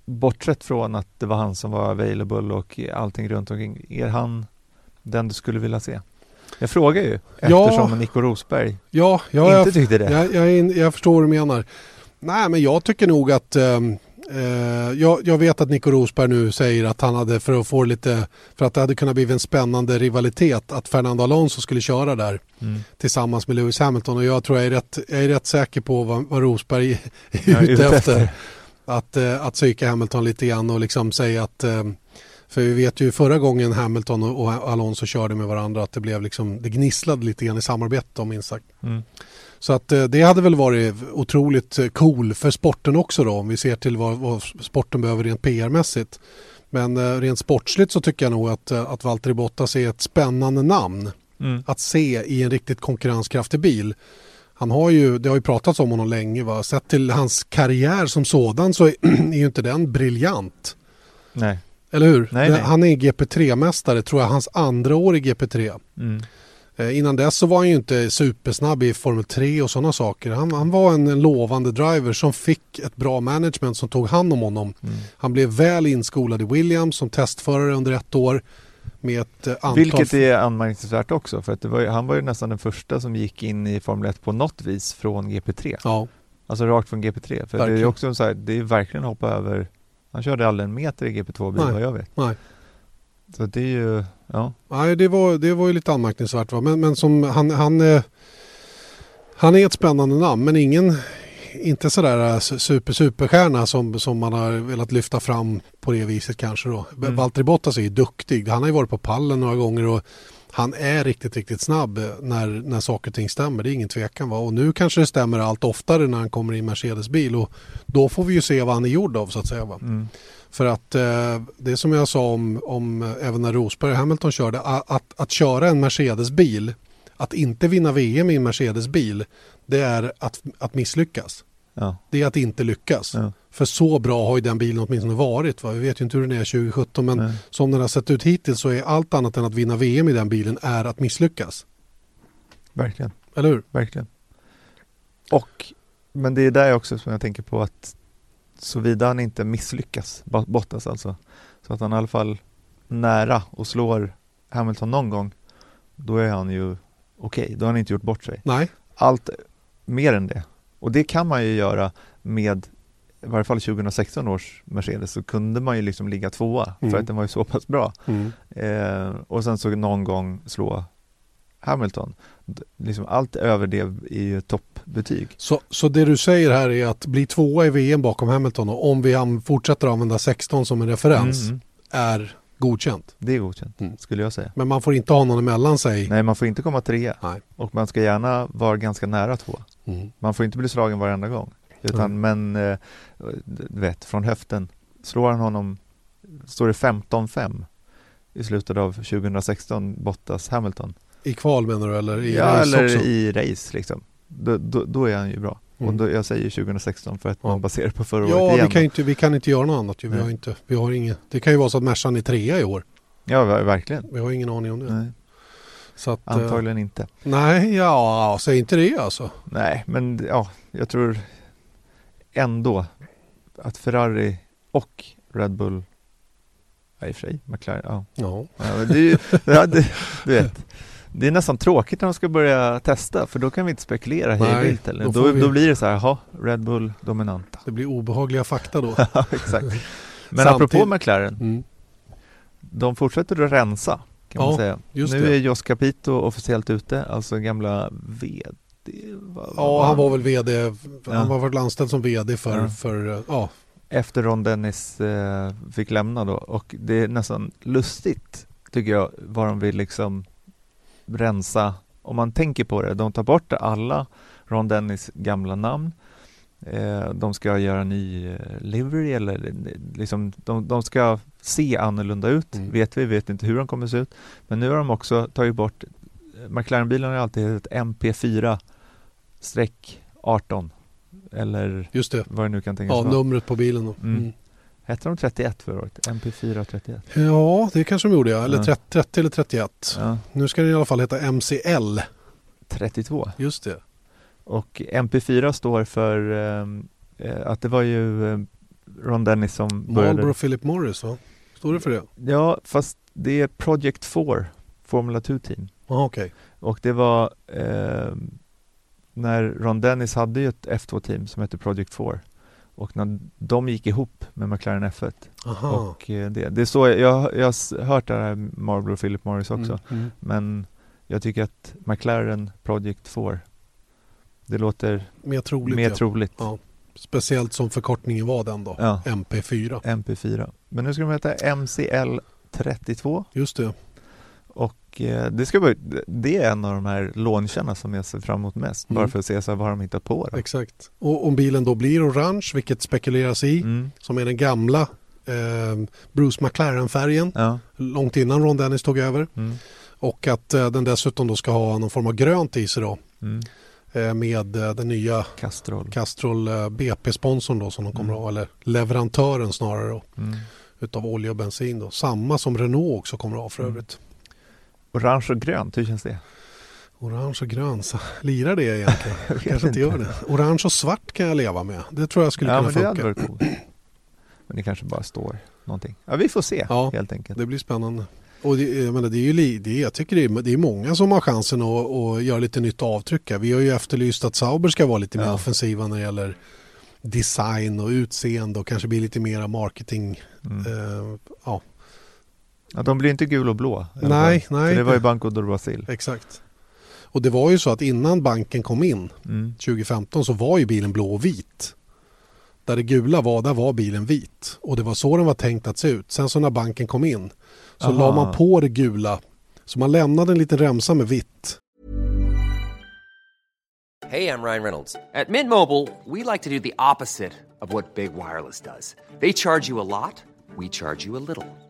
bortsett från att det var han som var available och allting runt omkring, är han den du skulle vilja se? Jag frågar ju Ja. eftersom Nico Rosberg Ja, ja jag, inte tyckte det. jag, jag, jag förstår vad du menar. Nej, men jag tycker nog att eh, jag, jag vet att Nico Rosberg nu säger att han hade för att få lite för att det hade kunnat bli en spännande rivalitet att Fernando Alonso skulle köra där Mm. tillsammans med Lewis Hamilton och jag tror jag är rätt, jag är rätt säker på vad, vad Rosberg är är ute efter. Att, eh, att psyka Hamilton lite grann och liksom säga att eh, för vi vet ju förra gången Hamilton och, och Alonso körde med varandra att det blev liksom det gnisslade lite grann i samarbetet om minst sagt. Mm. Så att eh, det hade väl varit otroligt eh, cool för sporten också då om vi ser till vad, vad sporten behöver rent PR-mässigt. Men eh, rent sportsligt så tycker jag nog att, att Valtteri Bottas är ett spännande namn Mm. att se i en riktigt konkurrenskraftig bil. Han har ju, det har ju pratats om honom länge va. Sett till hans karriär som sådan så är, *clears throat* är ju inte den briljant. Nej. Eller hur? Nej, nej. Han är GP3-mästare tror jag, hans andra år i GP3. Mm. Eh, innan dess så var han ju inte supersnabb i Formel 3 och sådana saker. Han, han var en, en lovande driver som fick ett bra management som tog hand om honom. Mm. Han blev väl inskolad i Williams som testförare under ett år med ett eh, antal... Vilket är anmärkningsvärt också, för att var han var ju nästan den första som gick in i Formel 1 på något vis från GP3. Ja, Alltså rakt från GP3. För det är också så här, det är verkligen hoppa över Han körde aldrig en meter i GP2-bil Nej. vad jag vet. nej. Så det är ju, ja. Nej, det var, det var ju lite anmärkningsvärt. Va? Men, men som han, han, eh, han är ett spännande namn men ingen, inte sådär eh, super, superstjärna som, som man har velat lyfta fram på det viset kanske då. Mm. Valtteri Bottas är ju duktig. Han har ju varit på pallen några gånger och han är riktigt, riktigt snabb eh, när, när saker och ting stämmer. Det är ingen tvekan. Va? Och nu kanske det stämmer allt oftare när han kommer i en Mercedes-bil och då får vi ju se vad han är gjord av så att säga. Va? Mm. För att eh, det som jag sa om, om eh, även när Rosberg och Hamilton körde, a- att, att köra en Mercedes-bil, att inte vinna VM i en Mercedes-bil, det är att, att misslyckas. ja. Det är att inte lyckas. ja. För så bra har ju den bilen åtminstone varit. Va? Vi vet ju inte hur den är 2017 men Nej. som den har sett ut hittills så är allt annat än att vinna VM i den bilen är att misslyckas. Verkligen. Eller hur? Verkligen. Och, men det är där också som jag tänker på att såvida han inte misslyckas, Bo- Bottas alltså, så att han i alla fall nära och slår Hamilton någon gång, då är han ju okej, då har han inte gjort bort sig. Nej, Allt mer än det. Och det kan man ju göra med i varje fall 2016 års Mercedes så kunde man ju liksom ligga tvåa Mm. för att den var ju så pass bra. mm. Eh, och sen så någon gång slå Hamilton. Liksom allt över det är ju toppbetyg. Så, så det du säger här är att bli tvåa i VM bakom Hamilton och om vi fortsätter använda 16 som en referens Mm, är godkänt. det är godkänt, Mm. skulle jag säga. Men man får inte ha någon emellan sig. Nej, man får inte komma trea Nej. och man ska gärna vara ganska nära två. Mm. Man får inte bli slagen varenda gång. Utan, Men, eh, vet, från höften, slår han honom, står det 15-5 i slutet av 2016, Bottas Hamilton. I kval menar du eller i ja, race eller också? i race liksom. Då, då, då är han ju bra. Mm. Och då, jag säger 2016 för att Ja. man baserar på förra Ja, året igen. vi kan, inte, vi kan inte göra något annat. Vi Nej. har inte, vi har inget, det kan ju vara så att Mercan är trea i år. Ja, ver- verkligen. Vi har ingen aning om det. Nej. Att, eh, Antagligen inte. nej, ja, säg inte det alltså. Nej, men ja, jag tror ändå att Ferrari och Red Bull, ja, i och för sig, McLaren, ja. Ja, ja det ja, det, du vet, *laughs* det är nästan tråkigt när de ska börja testa för då kan vi inte spekulera hej vilt då Då, får då, vi- blir det så här, jaha, Red Bull dominanta. det blir obehagliga fakta då. *laughs* Exakt. *laughs* Men Samtidigt- apropå McLaren, Mm. de fortsätter att rensa kan man Ja, säga. just nu det. är Jos Capito officiellt ute, alltså gamla VD. vad- Ja, vad han var väl vd, Ja. han var väl anställd som vd för, Ja. för ja, efter Ron Dennis eh, fick lämna då och det är nästan lustigt tycker jag vad de vill liksom rensa om man tänker på det. De tar bort alla Ron Dennis gamla namn. Eh, de ska göra ny eh, livery eller eh, liksom de, de ska se annorlunda ut Mm. vet vi, vet inte hur de kommer se ut. Men nu har de också tagit bort McLaren-bilarna har alltid hetat MP4 streck 18 eller just det. vad det nu kan tänkas Ja, vara. numret på bilen då. Mm. Mm. Hette de 31 förra året? MP4 31? Ja, det kanske de gjorde ja. Eller Ja. 30, 30 eller 31. Ja, Nu ska det i alla fall heta MCL. 32. Just det. Och MP4 står för ehm, eh, att det var ju eh, Ron Dennis som började. Marlboro Philip Morris va? Står det för det? Ja, fast det är Project 4, Formula 2 team. Ja, okej. Och det var ehm, när Ron Dennis hade ju ett F2-team som hette Project 4. Och när de gick ihop med McLaren F1 Aha. och eh, det, det är så jag, jag, har hört det här Marlboro Philip Morris också. Mm, mm. Men jag tycker att McLaren Project 4 Det låter Mer troligt mer ja. troligt. Ja. Speciellt som förkortningen var den då. Ja, MP4. MP4. Men nu ska de heta MCL 32 Just det. och eh, det, ska vara, det är en av de här launcherna som jag ser fram emot mest. Mm. Bara för att se så här, vad de hittat på. Då. Exakt. Och om bilen då blir orange, vilket spekuleras i, Mm. som är den gamla eh, Bruce McLaren-färgen, Ja. långt innan Ron Dennis tog över. Mm. Och att eh, den dessutom då ska ha någon form av grönt i sig då. Mm. Eh, med eh, den nya Castrol. Castrol eh, BP-sponsorn då som de kommer Mm. att ha, eller leverantören snarare då, Mm. utav olja och bensin då. Samma som Renault också kommer att ha för Mm. övrigt. Orange och grönt, hur känns det? Orange och grön, så lirar det egentligen? *laughs* Jag Kanske inte gör det. Orange och svart kan jag leva med. Det tror jag skulle Ja, kunna men det hade funka. varit coolt. Men det kanske bara står någonting. Ja, vi får se Ja. helt enkelt. Det blir spännande. Och det, jag, menar, det är ju, det, jag tycker det är, det är många som har chansen att, att göra lite nytt avtryck. här. Vi har ju efterlyst att Sauber ska vara lite mer Ja. offensiva när det gäller design och utseende och kanske bli lite mera marketing. Mm. Eh, ja, Ja, de blir inte gul och blå. Nej, nej. För det var ju Banco do Brasil. exakt. Och det var ju så att innan banken kom in Mm. 2015 så var ju bilen blå och vit. Där det gula var, där var bilen vit. Och det var så den var tänkt att se ut. Sen så när banken kom in så Aha. la man på det gula. Så man lämnade en liten remsa med vitt. Hey, I'm Ryan Reynolds. At Mint Mobile, we like to do the opposite of what Big Wireless does. They charge you a lot, we charge you a little.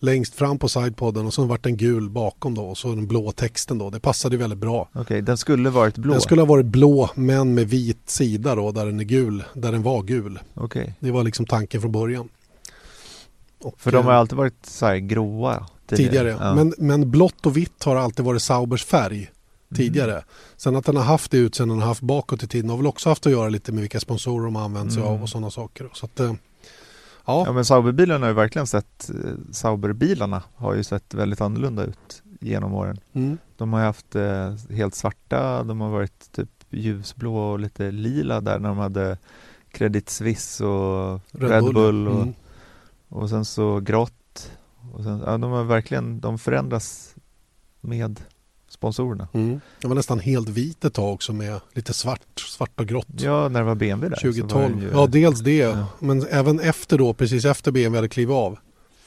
Längst fram på sidepodden och så vart den gul bakom då och så den blå texten då. Det passade väldigt bra. Okej, den skulle varit blå. Den skulle ha varit blå men med vit sida då där den är gul. Där den var gul. Okej. Det var liksom tanken från början. Och, För de har eh, alltid varit så här gråa tidigare. Ja. Men, men blått och vitt har alltid varit Saubers färg tidigare. Mm. Sen att den har haft det utseendet den har haft bakåt i tiden har väl också haft att göra lite med vilka sponsorer de har använt sig Mm. av och sådana saker. Så att, eh, ja, Ja men Sauberbilarna har ju verkligen sett, eh, Sauberbilarna har ju sett väldigt annorlunda ut genom åren. mm, De har ju haft eh, helt svarta, de har varit typ ljusblå och lite lila där när de hade Credit Suisse och Red, Bull, och, mm. och sen så grått. Och sen, ja, de har verkligen, de förändras med sponsorerna. Mm. Det var nästan helt vit ett tag också med lite svart, svart och grått. Ja, när det var BMW där. så var 2012. den ju- Ja, dels det. Ja. Men även efter då, precis efter BMW hade klivit av.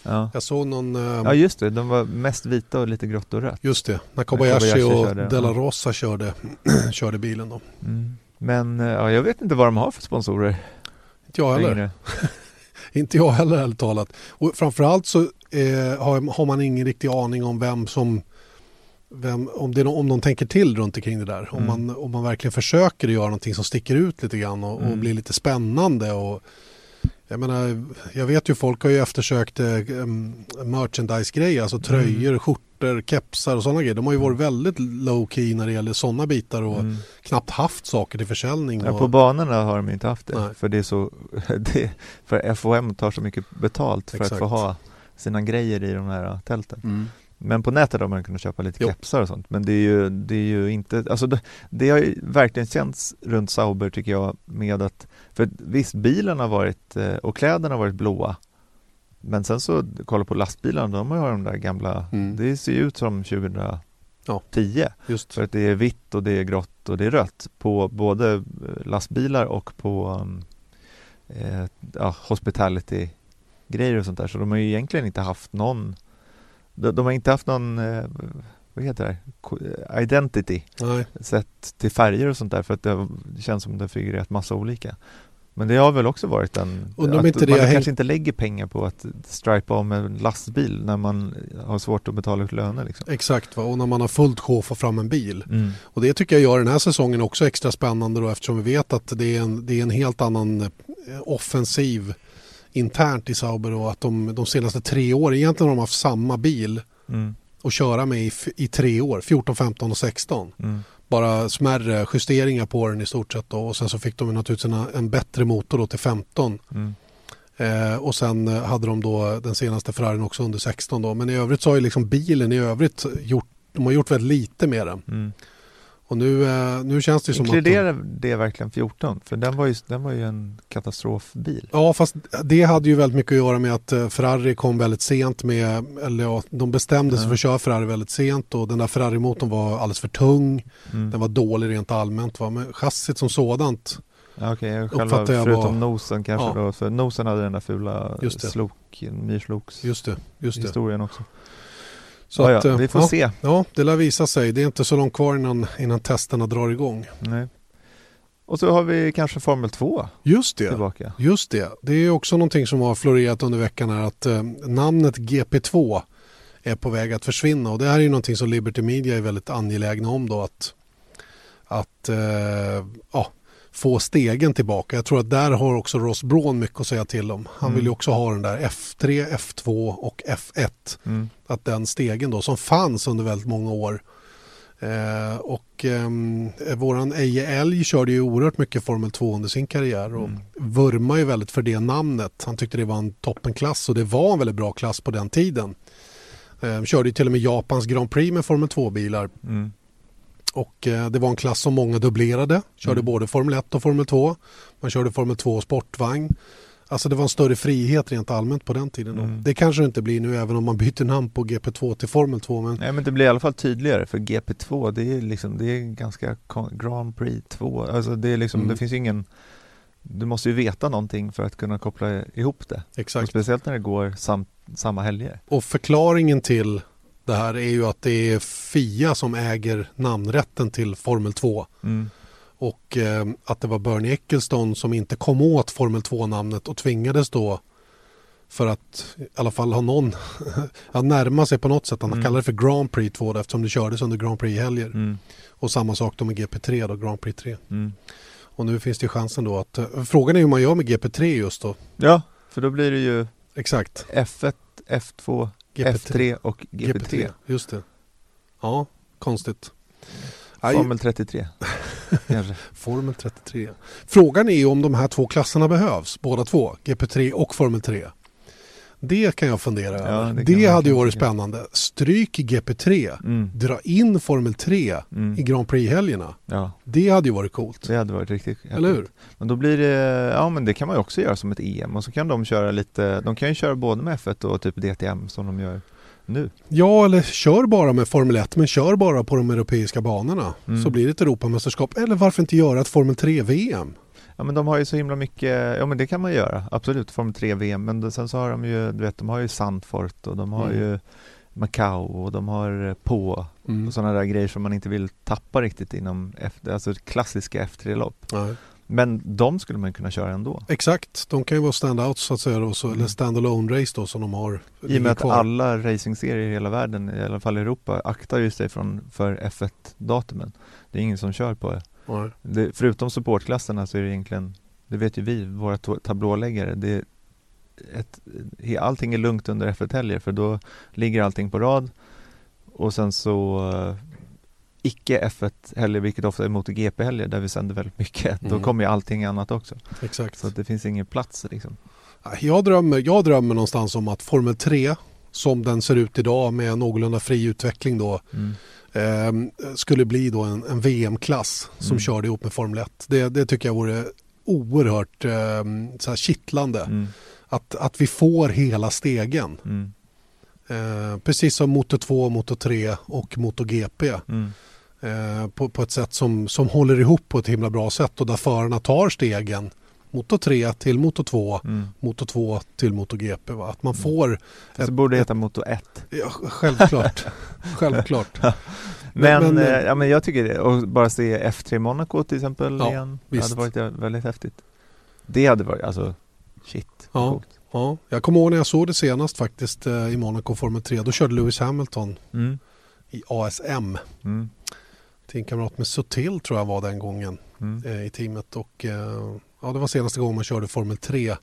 ja. Jag såg någon, eh, ja, just det. De var mest vita och lite grått och rött. just det, när Kobayashi, och körde, De La ja. Rosa körde, *clears throat* körde bilen då. Mm. Men eh, ja, jag vet inte vad de har för sponsorer Inte jag heller. *laughs* Inte jag heller ärligt talat. Och framförallt så eh, har, har man ingen riktig aning om vem som vem, om, det, om de tänker till runt omkring det där. Om, Mm. man, om man verkligen försöker göra någonting som sticker ut lite grann och, och Mm. blir lite spännande. Och, jag menar, jag vet ju folk har ju eftersökt eh, merchandise-grejer, alltså tröjor, skjortor, kepsar och sådana grejer. De har ju varit väldigt low key när det gäller sådana bitar och Mm. knappt haft saker till försäljning. Ja, och, på banorna har de inte haft det. Nej. För det är så, *laughs* det, för FOM tar så mycket betalt för Exakt. att få ha sina grejer i de här tälten. Mm. Men på nätet har man kunnat köpa lite Jo. kepsar och sånt. Men det är ju, det är ju inte, alltså det, det har ju verkligen känts runt Sauber tycker jag med att, för visst bilen har varit, eh, och kläderna har varit blåa. Men sen så, kolla på lastbilarna, de har ju de där gamla, Mm. det ser ju ut som 2010. Ja. Just. För att det är vitt och det är grått och det är rött på både eh, lastbilar och på um, eh, ja, hospitality grejer och sånt där. Så de har ju egentligen inte haft någon de, de har inte haft någon eh, vad heter det? Eh, Identity Nej. sett till färger och sånt där för att det, känns som det har figurerat massa olika. Men det har väl också varit en, Undrar om att inte man kanske hängt- inte lägger pengar på att stripa om en lastbil när man har svårt att betala ut löner liksom. Exakt, va? och när man har fullt sjå att få fram en bil. Mm. Och det tycker jag gör den här säsongen också extra spännande då eftersom vi vet att det är en, det är en helt annan eh, offensiv internt i Sauber och att de, de senaste tre åren egentligen har de haft samma bil Mm. att köra med i, i tre år, 14, 15 och 16. Mm. Bara smärre justeringar på den i stort sett då. och sen så fick de naturligtvis en, en bättre motor då till 15. Mm. Eh, och sen eh, hade de då den senaste Ferrarin också under 16 då. Men i övrigt så har ju liksom bilen i övrigt gjort, de har gjort väldigt lite med den. Mm. Och nu, eh, nu känns det som att... Inkluderar det verkligen 14? För den var ju, den var ju en katastrofbil. Ja, fast det hade ju väldigt mycket att göra med att eh, Ferrari kom väldigt sent med, eller ja, de bestämde sig Ja. för att köra Ferrari väldigt sent och den där Ferrari-motorn var alldeles för tung. Mm. Den var dålig rent allmänt. Va? Men chassit som sådant, Okej, själva, uppfattar jag förutom var- nosen kanske Ja. då. För nosen hade den där fula Just det. slok, myrsloks just det. Just det. historien också. Så ja, att, ja, eh, vi får ja, se. Ja, det lär visa sig. Det är inte så långt kvar innan, innan testerna drar igång. Nej. Och så har vi kanske Formel 2 Just det. tillbaka. Just det. Det är också någonting som har florerat under veckan här att eh, namnet GP2 är på väg att försvinna och det här är ju någonting som Liberty Media är väldigt angelägna om då att, att eh, ja, få stegen tillbaka. Jag tror att där har också Ross Braun mycket att säga till om. Han Mm. vill ju också ha den där F3, F2 och F1. Mm. Att den stegen då som fanns under väldigt många år Eh, och eh, våran Eje Älg körde ju oerhört mycket Formel 2 under sin karriär och Mm. vurmar ju väldigt för det namnet. Han tyckte det var en toppenklass och det var en väldigt bra klass på den tiden. Eh, körde ju till och med Japans Grand Prix med Formel 2-bilar Mm. Och eh, det var en klass som många dubblerade. Körde Mm. både Formel 1 och Formel 2. Man körde Formel 2 och sportvagn. Alltså det var en större frihet rent allmänt på den tiden. Mm. Det kanske det inte blir nu även om man byter namn på GP2 till Formel 2. Men Nej men det blir i alla fall tydligare för GP2 det är liksom det är ganska Grand Prix 2 alltså det är liksom Mm. det finns ju ingen Du måste ju veta någonting för att kunna koppla ihop det och exakt. speciellt när det går sam, samma helger Och förklaringen till det här är ju att det är FIA som äger namnrätten till Formel 2. mm. Och eh, att det var Bernie Ecclestone som inte kom åt Formel 2-namnet och tvingades då för att i alla fall ha någon *laughs* att närma sig på något sätt. Han Mm. kallar det för Grand Prix 2 då, eftersom det kördes under Grand Prix-helger. Mm. Och samma sak då med GP3 då, Grand Prix 3. Mm. Och nu finns det ju chansen då att, eh, frågan är hur man gör med GP3 just då. Ja, för då blir det ju Exakt. F1, F2, GP3. F3 och GP3, Just det. Ja, konstigt. Formel 33 *laughs* kanske Formel 33. Frågan är om de här två klasserna behövs, båda två, GP3 och Formel 3. Det kan jag fundera Ja, över. det Det, hade ju varit spännande. Stryk i GP3, mm. dra in Formel 3 Mm. i Grand Prix-helgerna. Ja, Det hade ju varit coolt. det hade varit riktigt Eller hur? Men då blir det, ja men det kan man ju också göra som ett EM och så kan de köra lite, de kan ju köra både med F1 och typ DTM som de gör nu. Ja, eller kör bara med Formel 1, men kör bara på de europeiska banorna. Mm. Så blir det ett Europamästerskap. Eller varför inte göra ett Formel 3-VM? Ja men de har ju så himla mycket, ja men det kan man göra, absolut, Formel 3 VM, men då- sen så har de ju, du vet, de har ju Sandfort och de har Mm. ju Macau och de har eh, på Mm. och sådana där grejer som man inte vill tappa riktigt inom F, alltså klassiska F3-lopp. Nej. Men de skulle man kunna köra ändå. Exakt, de kan ju vara standouts så att säga då, så, Mm. eller standalone race då som de har. I och med att kvar. alla racingserier i hela världen, i alla fall i Europa, aktar ju sig från, för F1-datumen. Det är ingen som kör på det. Förutom supportklasserna så är det egentligen, det vet ju vi, våra tablåläggare, det är ett, allting är lugnt under F1-helger för då ligger allting på rad och sen så uh, icke F1-helger, vilket ofta är MotoGP-helger där vi sänder väldigt mycket, då Mm. kommer ju allting annat också. Exakt. Så att det finns ingen plats liksom. Jag drömmer, jag drömmer någonstans om att Formel 3 som den ser ut idag med någorlunda fri utveckling då Mm. Eh, skulle bli då en, en VM-klass som Mm. körde ihop med Formel 1. Det, det tycker jag vore oerhört eh, så här kittlande. Mm. Att, att vi får hela stegen. Mm. Eh, precis som Moto 2, Moto 3 och Moto GP. Mm. Eh, på, på ett sätt som, som håller ihop på ett himla bra sätt och där förarna tar stegen Moto 3 till Moto 2, Mm. Moto 2 till Moto GP. Va? Att man får, Fast det borde heta Moto 1. ja, självklart, *laughs* självklart. Men, Men- men, eh, ja, men jag tycker det, och bara se F3 Monaco till exempel Ja, igen, visst. det hade varit väldigt häftigt. Det hade varit, alltså, shit. Ja. coolt. Ja, jag kommer ihåg när jag såg det senast faktiskt eh, i Monaco Formel 3. Då körde Lewis Hamilton Mm. i ASM. Mm. Teamkamrat med Sutil tror jag var den gången Mm. eh, i teamet. Och, eh, ja, det var senaste gången man körde Formel 3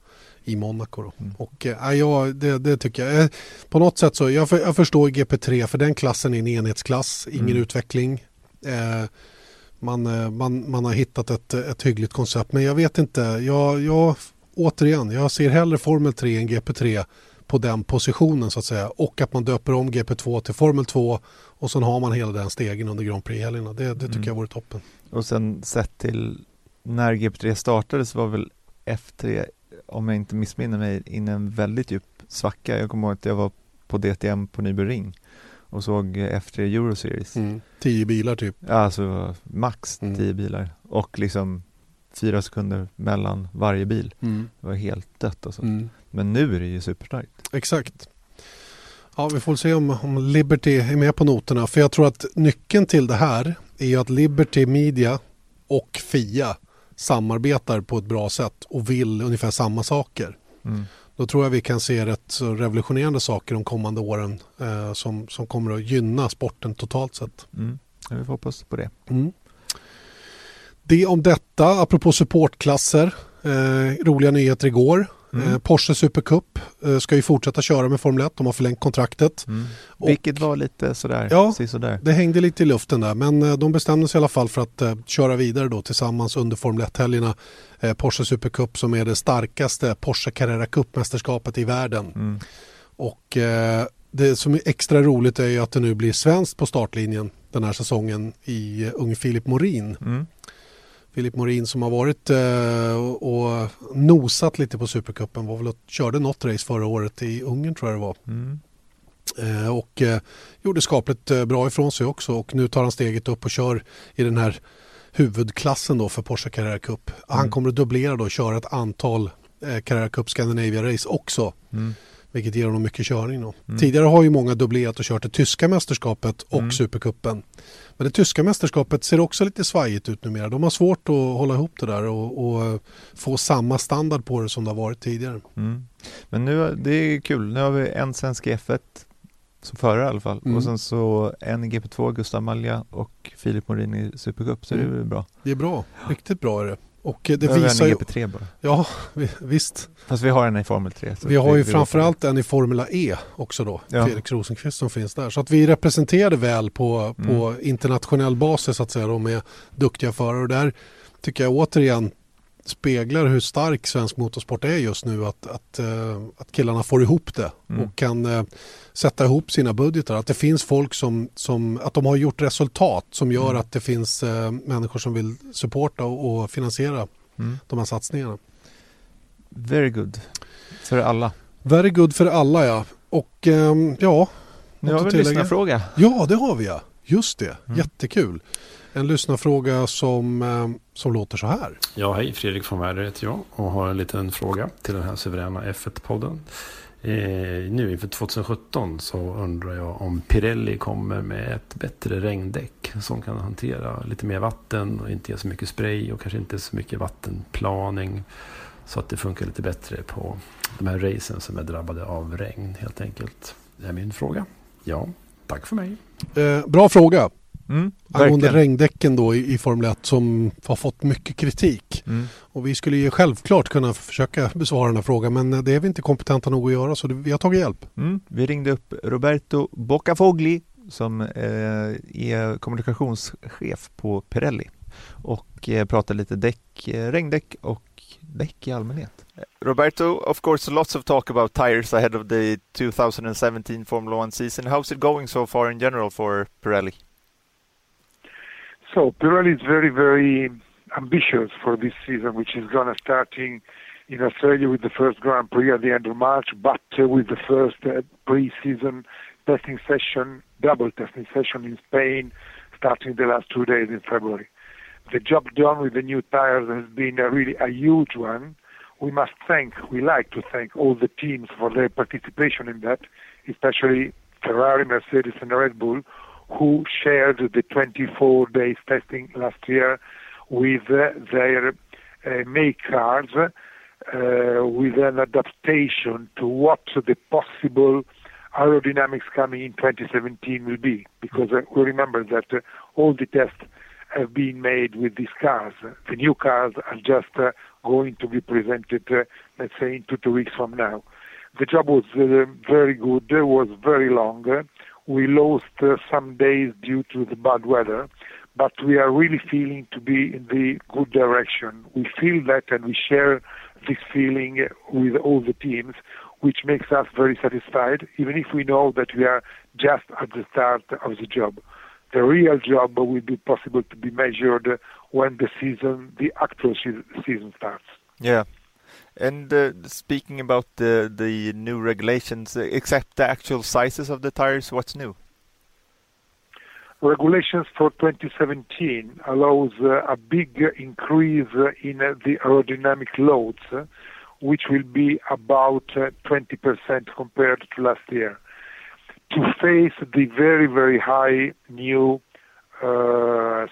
i Monaco. Mm. Och, eh, ja, det, det tycker jag. Eh, på något sätt så, jag, för, jag förstår GP3 för den klassen är en enhetsklass, ingen Mm. utveckling. Eh, man, eh, man, man har hittat ett, ett hyggligt koncept men jag vet inte. Jag, jag, återigen, jag ser hellre Formel 3 än GP3 på den positionen så att säga. Och att man döper om GP2 till Formel 2 och sen har man hela den stegen under Grand Prix-helgerna. Det, det tycker Mm. jag vore toppen. Och sen sett till när GP3 startades var väl F3, om jag inte missminner mig, in i en väldigt djup svacka. Jag kommer ihåg att jag var på DTM på Nyby Ring och såg eh, F3 Euro Series. Tio bilar typ. Alltså max Mm. 10 bilar och liksom fyra sekunder mellan varje bil. Mm. Det var helt dött alltså. Mm. Men nu är det ju superstarkt. Exakt. Ja, vi får se om, om Liberty är med på noterna. För jag tror att nyckeln till det här är ju att Liberty Media och FIA samarbetar på ett bra sätt och vill ungefär samma saker. Mm. Då tror jag vi kan se rätt revolutionerande saker de kommande åren eh, som, som kommer att gynna sporten totalt sett. Mm. Ja, vi får hoppas på det. Mm. Det om detta, apropå supportklasser. Eh, roliga nyheter igår. Mm. Eh, Porsche Supercup eh, ska ju fortsätta köra med Formel 1. De har förlängt kontraktet. Mm. Och- Vilket var lite sådär, Ja. sådär. Det hängde lite i luften där men eh, de bestämde sig i alla fall för att köra vidare då tillsammans under Formel 1-helgerna. Eh, Porsche Supercup som är det starkaste Porsche Carrera Cup-mästerskapet i världen. Mm. Och det som är extra roligt är ju att det nu blir svenskt på startlinjen den här säsongen i ung Filip Morin. Mm. Filip Morin som har varit eh, och, nosat lite på Supercupen var väl och körde något race förra året i Ungern tror jag det var. Mm. Eh, och eh, gjorde skapligt bra ifrån sig också och nu tar han steget upp och kör i den här huvudklassen då för Porsche Carrera Cup. Han Mm. kommer att dubblera då och köra ett antal Carrera Cup Scandinavia race också. Mm. Vilket ger honom mycket körning då. Mm. Tidigare har ju många dubblerat och kört det tyska mästerskapet och Mm. Supercupen. Men det tyska mästerskapet ser också lite svajigt ut numera. De har svårt att hålla ihop det där och, och eh, få samma standard på det som det har varit tidigare. Mm. Men nu, det är kul, nu har vi en svensk i F1 som förare i alla fall Mm. och sen så en i GP2, Gustav Malja och Filip Morin i Supercup så det är Mm. väl bra. Det är bra, riktigt bra är det. Och det vi visar ju, GP3 bara. ja vi- visst. Fast vi har en i Formel 3. så Vi har ju det framförallt en i Formula E också då, Ja. Felix Rosenqvist som finns där. Så att vi representerade väl på, på Mm. internationell basis så att säga då, med duktiga förare. Och där tycker jag återigen speglar hur stark svensk motorsport är just nu. Att, att, eh, att killarna får ihop det Mm. och kan eh, sätta ihop sina budgetar. Att det finns folk som, som att de har gjort resultat som gör Mm. att det finns eh, människor som vill supporta och, och finansiera Mm. de här satsningarna. Very good. För alla. Very good för alla ja. Och ehm, ja, Nu har vi en lyssnarfråga. ja det har vi ja. Just det, Mm. jättekul. En lyssnarfråga som, ehm, som låter så här. Ja, hej. Fredrik von Werder heter jag och har en liten fråga till den här suveräna F1-podden. Eh, nu inför 2017 så undrar jag om Pirelli kommer med ett bättre regndäck som kan hantera lite mer vatten och inte ge så mycket spray och kanske inte så mycket vattenplaning. Så att det funkar lite bättre på de här racen som är drabbade av regn helt enkelt. Det är min fråga. Ja, tack för mig. Eh, bra fråga. Mm, Angående regndäcken då i, i Formel 1 som har fått mycket kritik. Mm. Och vi skulle ju självklart kunna försöka besvara den här frågan men det är vi inte kompetenta nog att göra så det, vi har tagit hjälp. Mm. Vi ringde upp Roberto Boccafogli som eh, är kommunikationschef på Pirelli och eh, pratade lite däck, eh, regndäck och däck i allmänhet. Roberto, of course, lots of talk about tires ahead of the 2017 Formula One season. How's it going so far in general for Pirelli? So Pirelli is very, very ambitious for this season, which is going to starting in Australia with the first Grand Prix at the end of March, but uh, with the first uh, pre-season testing session, double testing session in Spain, starting the last two days in February. The job done with the new tires has been a really a huge one. We must thank, we like to thank all the teams for their participation in that, especially Ferrari, Mercedes, and Red Bull, who shared the 24 days testing last year with uh, their uh, make cars uh, with an adaptation to what the possible aerodynamics coming in 2017 will be. Because uh, we remember that uh, all the tests have been made with these cars. The new cars are just uh, going to be presented, let's say, in two, two weeks from now. The job was very good, It was very long we lost uh, some days due to the bad weather, but we are really feeling to be in the good direction. We feel that and we share this feeling with all the teams, which makes us very satisfied, even if we know that we are just at the start of the job. The real job will be possible to be measured when the season, the actual season starts. Yeah, and uh, speaking about the the new regulations, uh, except the actual sizes of the tires, what's new? Regulations for 2017 allows uh, a big increase in uh, the aerodynamic loads, uh, which will be about 20% compared to last year. To face the very very high new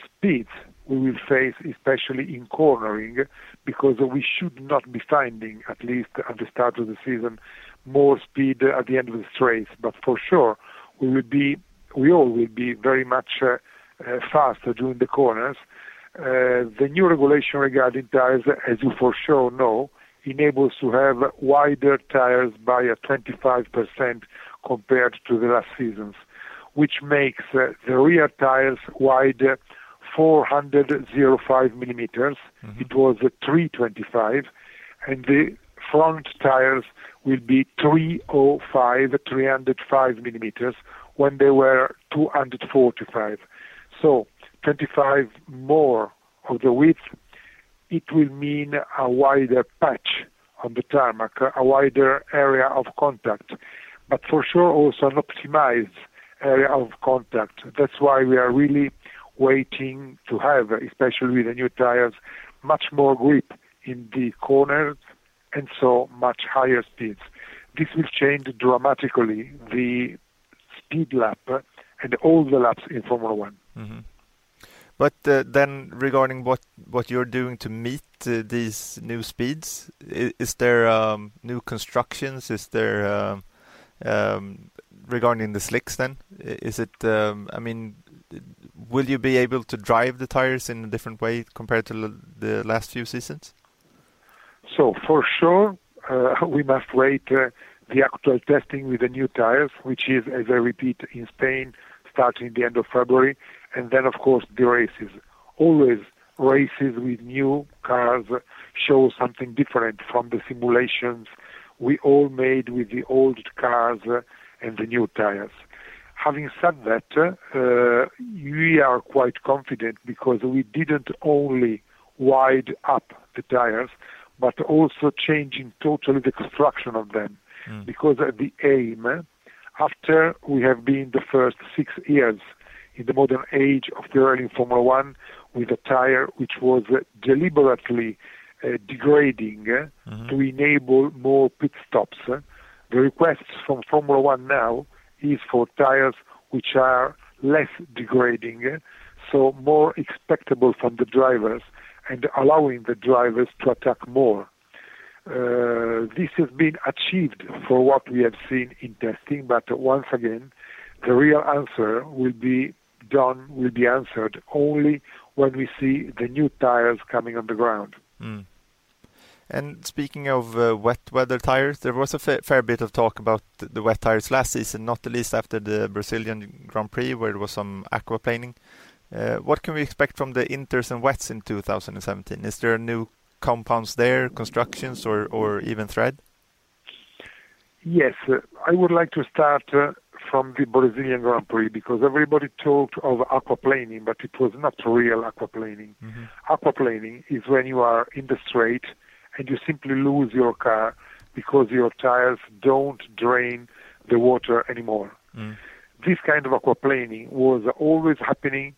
speeds we will face, especially in cornering, because we should not be finding, at least at the start of the season, more speed at the end of the race. But for sure, we will be, we all will be very much uh, uh, faster during the corners. Uh, the new regulation regarding tires, as you for sure know, enables to have wider tires by a 25% compared to the last seasons, which makes uh, the rear tires wider 405 millimeters. Mm-hmm. It was a 325, and the front tires will be 305, 305 millimeters, when they were 245. So 25 more of the width. It will mean a wider patch on the tarmac, a wider area of contact, but for sure also an optimized area of contact. That's why we are really waiting to have, especially with the new tires, much more grip in the corners and so much higher speeds. This will change dramatically the speed lap and all the laps in Formula One. Mm-hmm. But uh, then, regarding what what you're doing to meet uh, these new speeds, is, is there um, new constructions? Is there um, um, regarding the slicks? Then is it? Um, I mean, will you be able to drive the tires in a different way compared to the last few seasons? So for sure, uh, *laughs* we must wait uh, the actual testing with the new tires, which is, as I repeat, in Spain, starting the end of February, and then of course the races. Always races with new cars show something different from the simulations we all made with the old cars and the new tires. Having said that, uh, we are quite confident because we didn't only wide up the tires, but also changing totally the construction of them. Mm. Because the aim, after we have been the first six years in the modern age of the early Formula One with a tire which was deliberately uh, degrading uh, mm-hmm. to enable more pit stops, The requests from Formula One now is for tires which are less degrading, so more expectable from the drivers and allowing the drivers to attack more. Uh, this has been achieved for what we have seen in testing, but once again, the real answer will be done, will be answered only when we see the new tires coming on the ground. Mm. And speaking of uh, wet weather tires, there was a fa fair bit of talk about the wet tires last season, not the least after the Brazilian Grand Prix, where there was some aquaplaning. Uh, what can we expect from the inters and wets in 2017? Is there new compounds there, constructions, or, or even thread? Yes, uh, I would like to start uh, from the Brazilian Grand Prix because everybody talked of aquaplaning, but it was not real aquaplaning. Mm-hmm. Aquaplaning is when you are in the straight and you simply lose your car because your tires don't drain the water anymore. Mm. This kind of aquaplaning was always happening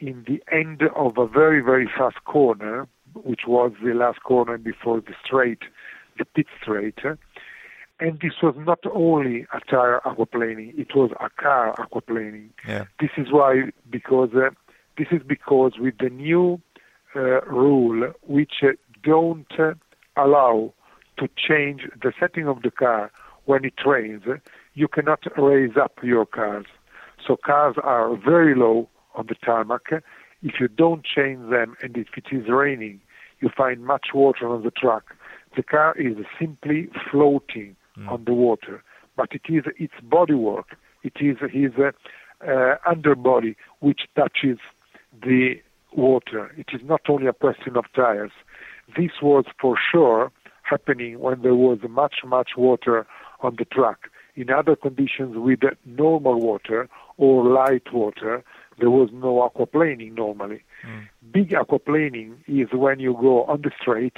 in the end of a very, very fast corner, which was the last corner before the straight, the pit straight. And this was not only a tire aquaplaning, it was a car aquaplaning. Yeah. This is why, because uh, this is because with the new uh, rule, which uh, don't uh, allow to change the setting of the car when it rains, you cannot raise up your cars. So cars are very low on the tarmac. If you don't change them and if it is raining, you find much water on the track. The car is simply floating mm. on the water, but it is its bodywork, it is his uh, uh, underbody which touches the water. It is not only a question of tires. This was for sure happening when there was much, much water on the track. In other conditions with normal water or light water, there was no aquaplaning normally. Mm. Big aquaplaning is when you go on the straight,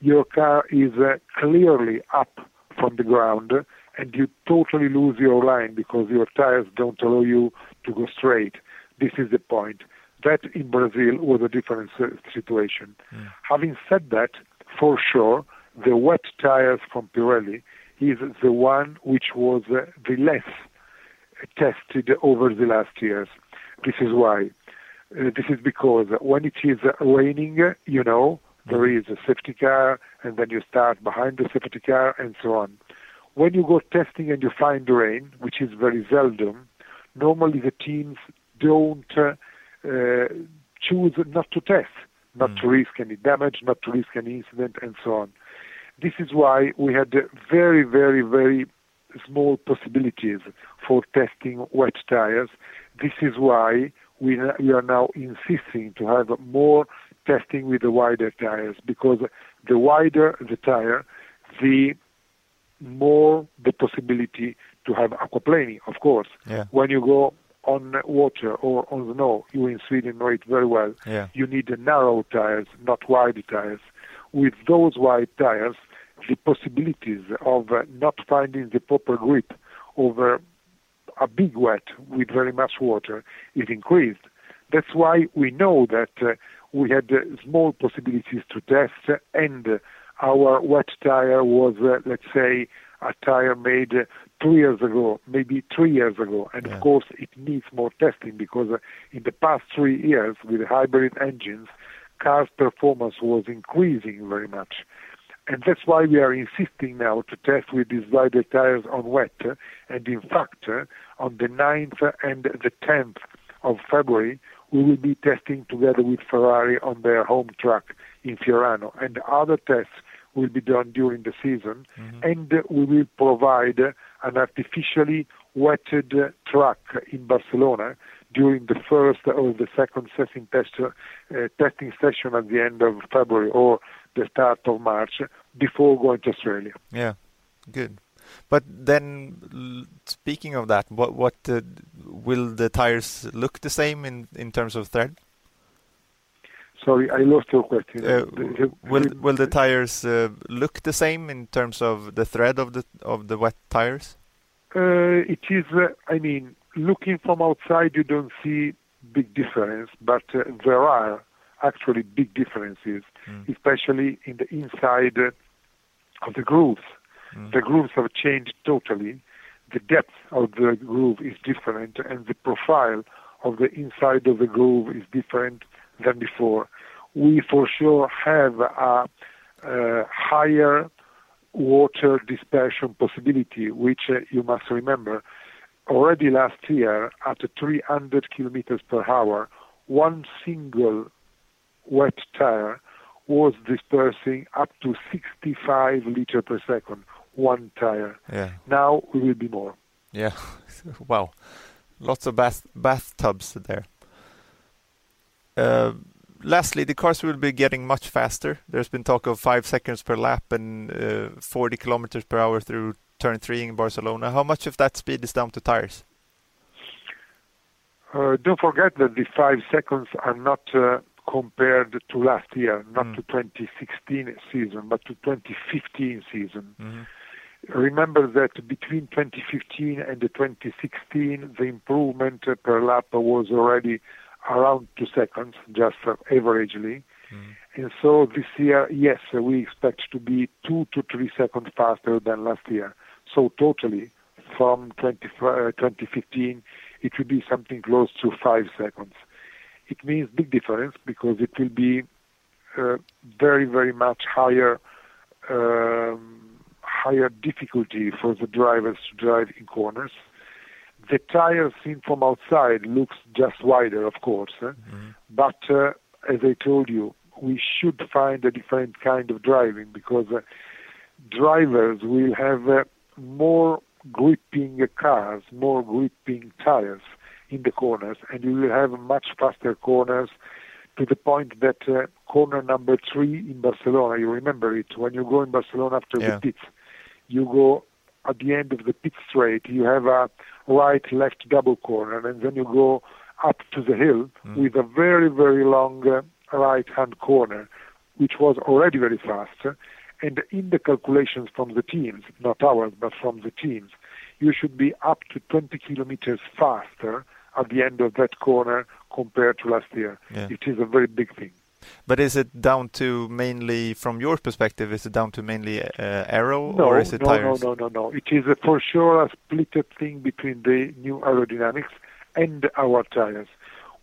your car is uh, clearly up from the ground and you totally lose your line because your tires don't allow you to go straight. This is the point. That in Brazil was a different situation. Mm. Having said that, for sure, the wet tires from Pirelli is the one which was uh, the less tested over the last years. This is why. Uh, this is because when it is raining, you know, there is a safety car, and then you start behind the safety car, and so on. When you go testing and you find rain, which is very seldom, normally the teams don't uh, choose not to test, not mm. to risk any damage, not to risk any incident, and so on. This is why we had very, very, very small possibilities for testing wet tires. This is why we, we are now insisting to have more testing with the wider tires because the wider the tire, the more the possibility to have aquaplaning, of course. Yeah. When you go on water or on the snow, you in Sweden know it very well, yeah. you need narrow tires, not wide tires. With those wide tires, the possibilities of uh, not finding the proper grip over a big wet with very much water is increased. That's why we know that uh, we had uh, small possibilities to test, and our wet tire was, uh, let's say, a tire made uh, two years ago, maybe three years ago. And yeah. of course, it needs more testing because uh, in the past three years, with hybrid engines, cars' performance was increasing very much. And that's why we are insisting now to test with these wider tires on wet. And in fact, on the 9th and the 10th of February, we will be testing together with Ferrari on their home track in Fiorano. And other tests will be done during the season. Mm-hmm. And we will provide an artificially wetted track in Barcelona during the first or the second testing, test, uh, testing session at the end of February or the start of March before going to Australia. Yeah, good. But then, speaking of that, what what uh, will the tires look the same in in terms of thread? Sorry, I lost your question. Uh, will will the tires uh, look the same in terms of the thread of the of the wet tires? Uh, it is. Uh, I mean, looking from outside, you don't see big difference, but uh, there are actually big differences, Mm. especially in the inside of the grooves. Mm. The grooves have changed totally. The depth of the groove is different, and the profile of the inside of the groove is different than before. We for sure have a, higher water dispersion possibility, which uh, you must remember. Already last year, at 300 kilometers per hour, one single wet tire was dispersing up to 65 liter per second, one tire. Yeah. Now we will be more. Yeah. *laughs* wow. Lots of bath bathtubs there. Uh, lastly, the cars will be getting much faster. There's been talk of five seconds per lap and uh, 40 kilometers per hour through turn three in Barcelona. How much of that speed is down to tires? Uh, don't forget that the five seconds are not uh, compared to last year, not Mm. to 2016 season, but to 2015 season. Mhm. Remember that between 2015 and 2016, the improvement per lap was already around two seconds, just uh, averagely. Mm. And so this year, yes, uh, we expect to be two to three seconds faster than last year. So totally, from 20, uh, 2015, it will be something close to five seconds. It means big difference because it will be uh, very, very much higher, um, higher difficulty for the drivers to drive in corners. The tire seen from outside looks just wider, of course, eh? but uh, as I told you, we should find a different kind of driving because uh, drivers will have uh, more gripping cars, more gripping tires in the corners, and you will have much faster corners to the point that uh, corner number three in Barcelona, you remember it, when you go in Barcelona after Yeah. the pits, you go at the end of the pit straight, you have a right left double corner, and then you go up to the hill with a very, very long uh, right hand corner, which was already very fast. And in the calculations from the teams, not ours, but from the teams, you should be up to 20 kilometers faster at the end of that corner compared to last year. Yeah. It is a very big thing. But is it down to mainly, from your perspective, is it down to mainly uh, aero No, or is it no, tires? no, no, no, no. It is for sure a split thing between the new aerodynamics and our tires.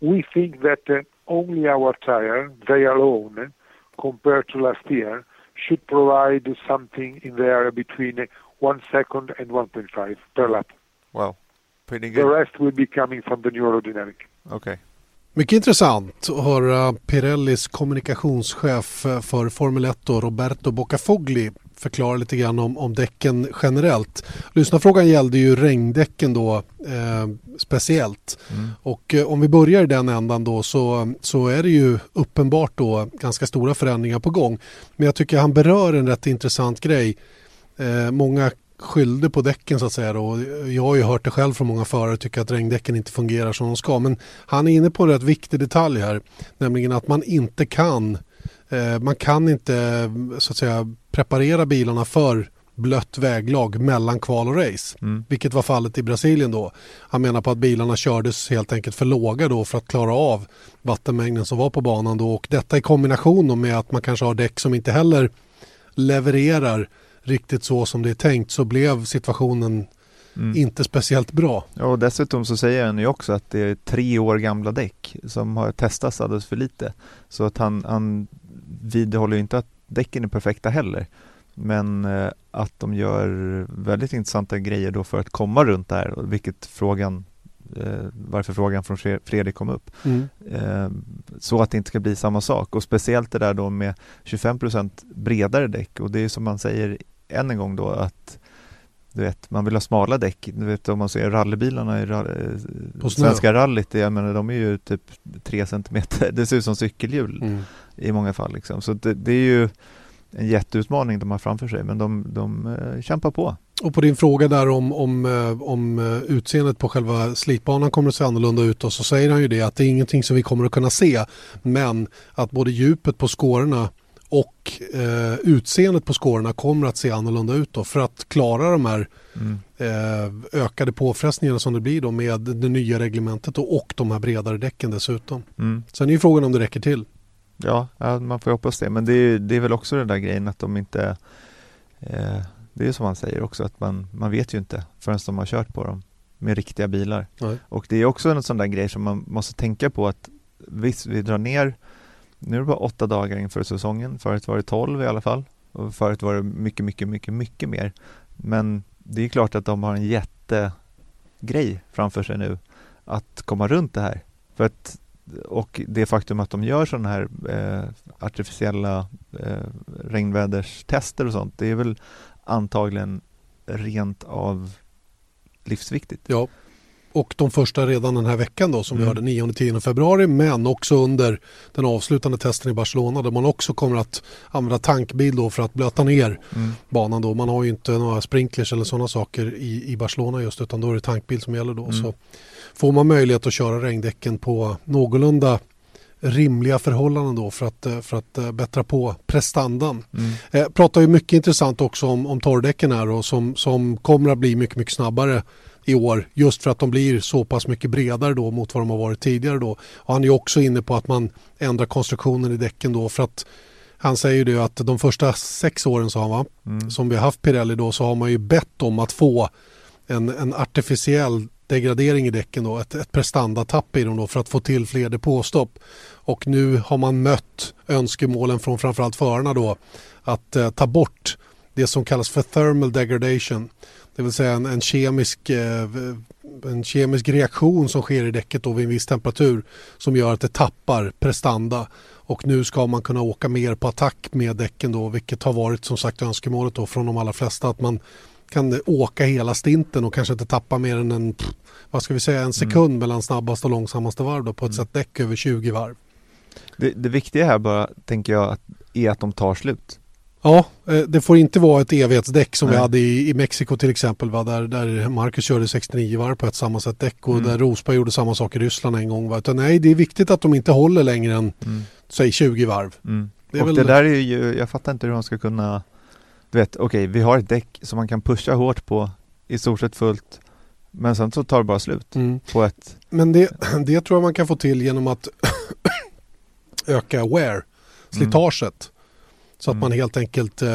We think that uh, only our tire, they alone, compared to last year, should provide something in the area between one second and 1.5 per lap. Well, pretty good. The rest will be coming from the new aerodynamic. Okay. Mycket intressant att höra Pirellis kommunikationschef för Formel 1 då, Roberto Boccafogli förklara lite grann om, om däcken generellt. Lyssnarfrågan gällde ju regndäcken då eh, speciellt. Och eh, om vi börjar i den ändan då så, så är det ju uppenbart då ganska stora förändringar på gång. Men jag tycker han berör en rätt intressant grej. Eh, många skyllde på däcken så att säga då. Jag har ju hört det själv från många förare och tycker att regndäcken inte fungerar som de ska. Men han är inne på en rätt viktig detalj här. Nämligen att man inte kan eh, man kan inte så att säga preparera bilarna för blött väglag mellan kval och race. Vilket var fallet i Brasilien då. Han menar på att bilarna kördes helt enkelt för låga då för att klara av vattenmängden som var på banan då. Och detta i kombination med att man kanske har däck som inte heller levererar riktigt så som det är tänkt så blev situationen inte speciellt bra. Ja, och dessutom så säger han ju också att det är tre år gamla däck som har testats alldeles för lite. Så att han, han vidhåller ju inte att däcken är perfekta heller. Men eh, att de gör väldigt intressanta grejer då för att komma runt där, och vilket frågan eh, varför frågan från Fre- Fredrik kom upp. Mm. Eh, så att det inte ska bli samma sak och speciellt det där då med 25% bredare däck och det är som man säger än en gång då att du vet, man vill ha smala däck. Du vet om man ser rallybilarna i ra- eh, svenska rallyt, jag menar de är ju typ 3 centimeter, *laughs* det ser ut som cykelhjul Mm. i många fall liksom. Så det, det är ju en jätteutmaning de har framför sig men de, de eh, kämpar på. Och på din fråga där om, om, eh, om eh, utseendet på själva slitbanan kommer att se annorlunda ut då, så säger han ju det att det är ingenting som vi kommer att kunna se men att både djupet på skårorna och eh, utseendet på skårorna kommer att se annorlunda ut då för att klara de här Mm. eh, ökade påfrestningarna som det blir då med det nya reglementet då, och de här bredare däcken dessutom. Mm. Sen är ju frågan om det räcker till. Ja, man får ju hoppas det. Men det är, det är väl också den där grejen att de inte... Eh, Det är som man säger också att man, man vet ju inte förrän de har kört på dem med riktiga bilar. Nej. Och det är också en sån där grej som man måste tänka på att visst, vi drar ner, nu är det bara åtta dagar inför säsongen, förut var det tolv i alla fall och förut var det mycket, mycket, mycket, mycket mer. Men det är klart att de har en jättegrej framför sig nu att komma runt det här. För att, och det faktum att de gör sådana här eh, artificiella eh, regnväderstester och sånt, det är väl antagligen rent av livsviktigt. Ja, och de första redan den här veckan då som vi Mm. hörde 9-10 februari men också under den avslutande testen i Barcelona där man också kommer att använda tankbil då för att blöta ner Mm. banan då. Man har ju inte några sprinklers eller sådana saker i, i Barcelona just utan då är det tankbil som gäller då. Mm. Så får man möjlighet att köra regndäcken på någorlunda rimliga förhållanden då för att, eh, för att eh, bättra på prestandan. Mm. Eh, pratar ju mycket intressant också om, om torrdäcken här och som, som kommer att bli mycket, mycket snabbare i år just för att de blir så pass mycket bredare då mot vad de har varit tidigare då. Och han är också inne på att man ändrar konstruktionen i däcken då för att han säger ju det att de första sex åren sa han va, Mm. som vi har haft Pirelli då så har man ju bett om att få en, en artificiell degradering i däcken då, ett, ett prestandatapp i dem då för att få till fler depåstopp. Och nu har man mött önskemålen från framförallt förarna då att eh, ta bort det som kallas för thermal degradation. Det vill säga en, en, kemisk, eh, en kemisk reaktion som sker i däcket då vid en viss temperatur som gör att det tappar prestanda. Och nu ska man kunna åka mer på attack med däcken då vilket har varit som sagt önskemålet då från de allra flesta att man kan åka hela stinten och kanske inte tappa mer än en, vad ska vi säga, en sekund mellan snabbaste och långsammaste varv då på ett sätt däck över 20 varv. Det, det viktiga här bara, tänker jag, är att de tar slut. Ja, eh, det får inte vara ett evighetsdäck som vi Nej. hade i, i Mexiko till exempel. Va? Där, där Marcus körde 69 varv på ett sammansatt däck och Mm. där Rosberg gjorde samma sak i Ryssland en gång. Va? Utan nej, det är viktigt att de inte håller längre än Mm. säg 20 varv. Mm. Det och väl- det där är ju, jag fattar inte hur de ska kunna, du vet, okej, vi har ett däck som man kan pusha hårt på, i stort sett fullt, men sen så tar det bara slut Mm. på ett, Men det, det tror jag man kan få till genom att *coughs* öka wear, slitaget. Så att Mm. man helt enkelt eh,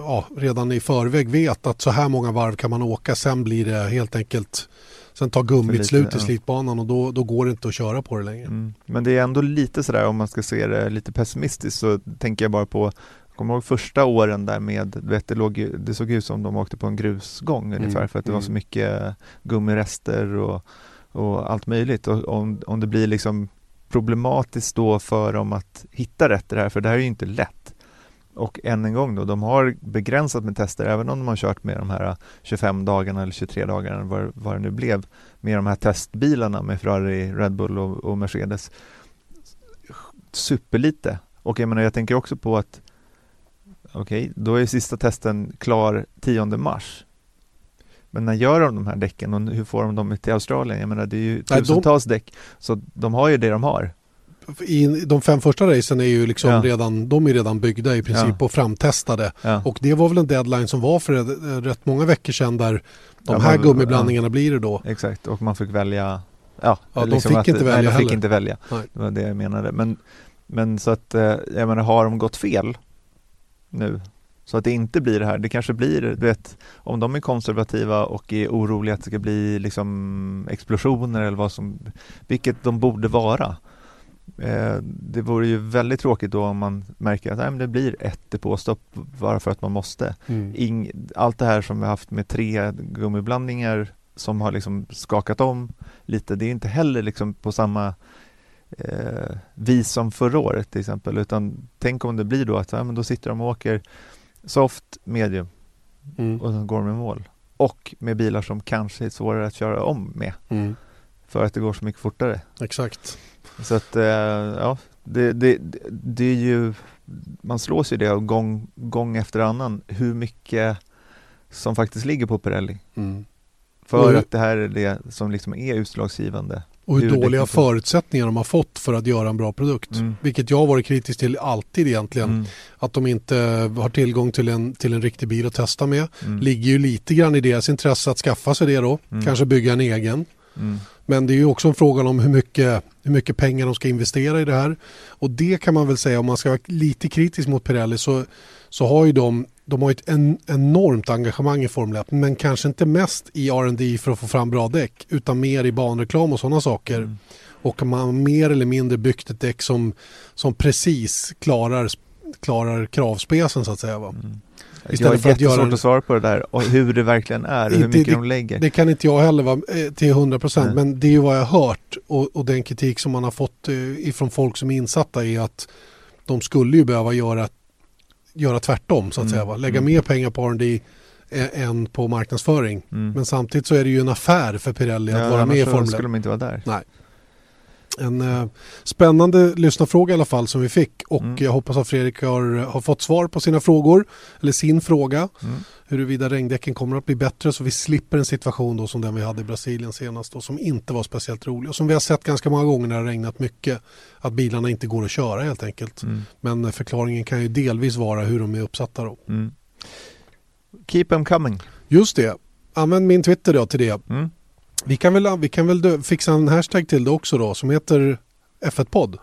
ja, redan i förväg vet att så här många varv kan man åka. Sen blir det helt enkelt, sen tar gummit slut i slitbanan och då, då går det inte att köra på det längre. mm. men det är ändå lite sådär om man ska se det lite pessimistiskt så tänker jag bara på Kommer ihåg första åren där med, vet, det, låg, det såg ut som de åkte på en grusgång ungefär för att det var så mm. mycket gummirester och, och allt möjligt. Och om, om det blir liksom problematiskt då för dem att hitta rätt i det här, för det här är ju inte lätt. Och än en gång då, de har begränsat med tester, även om de har kört med de här 25 dagarna eller 23 dagarna, vad, vad det nu blev, med de här testbilarna med Ferrari, Red Bull och, och Mercedes. Superlite. Och jag menar, jag tänker också på att okej, då är sista testen klar 10 mars. Men när gör de de här däcken och hur får de dem till Australien? Jag menar, det är ju de- tusentals däck, så de har ju det de har. I de fem första racen är ju liksom Ja. redan, de är redan byggda i princip Ja. och framtestade. Ja. Och det var väl en deadline som var för rätt- rätt många veckor sedan där de här man- gummiblandningarna blir det då. Exakt, och man fick välja Ja, Ja, de fick inte nej, välja de fick heller. inte välja. Nej. Det var det jag menade. Men, men så att, eh, jag menar, har de gått fel nu? Så att det inte blir det här. Det kanske blir, du vet, om de är konservativa och är oroliga att det ska bli liksom explosioner eller vad som, vilket de borde vara. Eh, det vore ju väldigt tråkigt då om man märker att nej, men det blir ett depåstopp bara för att man måste. Mm. Ing, allt det här som vi haft med tre gummiblandningar som har liksom skakat om lite, det är inte heller liksom på samma eh, vis som förra året till exempel, utan tänk om det blir då att ja, men då sitter de och åker soft, medium Mm. och sen går de i mål. Och med bilar som kanske är svårare att köra om med Mm. för att det går så mycket fortare. Exakt. Så att, eh, ja, det, det, det är ju, man slås ju det av gång, gång efter annan hur mycket som faktiskt ligger på Pirelli. Mm. För hur- att det här är det som liksom är utslagsgivande. Och hur Hur dåliga förutsättningar de har fått för att göra en bra produkt. Mm. Vilket jag har varit kritisk till alltid egentligen. Mm. Att de inte har tillgång till en, till en riktig bil att testa med. Mm. Ligger ju lite grann i deras intresse att skaffa sig det då. Mm. Kanske bygga en egen. Mm. Men det är ju också en fråga om hur mycket, hur mycket pengar de ska investera i det här. Och det kan man väl säga om man ska vara lite kritisk mot Pirelli så, så har ju de, de har ett en, enormt engagemang i Formel 1 men kanske inte mest i R&D för att få fram bra däck utan mer i banreklam och sådana saker. Mm. Och man har mer eller mindre byggt ett däck som, som precis klarar, klarar kravspecen så att säga. Va? Mm. Istället jag har för att jättesvårt göra... att svara på det där och hur det verkligen är och hur mycket det, de lägger. Det kan inte jag heller vara eh, till 100 procent men det är ju vad jag har hört och, och, den kritik som man har fått eh, ifrån folk som är insatta är att de skulle ju behöva göra, göra tvärtom så att mm. säga. Va? Lägga mm. mer pengar på R&D än på marknadsföring. Mm. Men samtidigt så är det ju en affär för Pirelli att vara med i Formel 1. skulle de inte vara där. Nej en eh, spännande lyssnarfråga i alla fall som vi fick och mm. jag hoppas att Fredrik har, har fått svar på sina frågor eller sin fråga mm. huruvida regndäcken kommer att bli bättre så vi slipper en situation då som den vi hade i Brasilien senast och som inte var speciellt rolig och som vi har sett ganska många gånger när det har regnat mycket att bilarna inte går att köra helt enkelt. Mm. Men förklaringen kan ju delvis vara hur de är uppsatta då. Mm. Keep them coming. Just det. Använd min Twitter då till det. Vi kan väl, vi kan väl fixa en hashtag till det också då som heter F1-podd.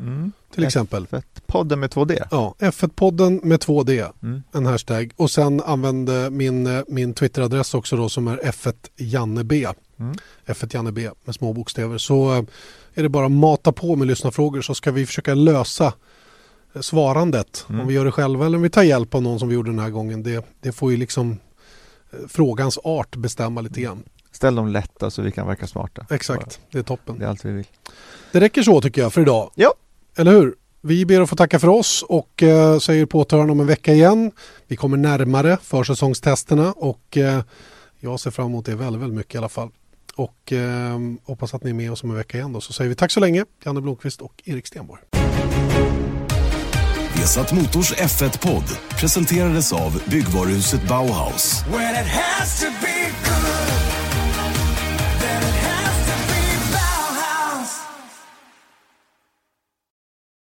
Mm. Till exempel. F1-podden med 2D? Ja, F1-podden med 2D. Mm. En hashtag. Och sen använde min, min Twitteradress också då som är F1JanneB. Mm. F1JanneB med små bokstäver. Så eh, är det bara att mata på med lyssnarfrågor så ska vi försöka lösa eh, svarandet. Mm. Om vi gör det själva eller om vi tar hjälp av någon som vi gjorde den här gången. Det, det får ju liksom eh, frågans art bestämma lite grann. Ställ dem lätta så vi kan verka smarta. Exakt, det är toppen. Det är allt vi vill. Det räcker så tycker jag för idag. Ja. Eller hur? Vi ber att få tacka för oss och eh, säger på återhörande om en vecka igen. Vi kommer närmare försäsongstesterna och eh, jag ser fram emot det väldigt, väldigt mycket i alla fall. Och eh, hoppas att ni är med oss om en vecka igen då. Så säger vi tack så länge, Janne Blomqvist och Erik Stenborg. Vesat Motors F1-podd presenterades av byggvaruhuset Bauhaus.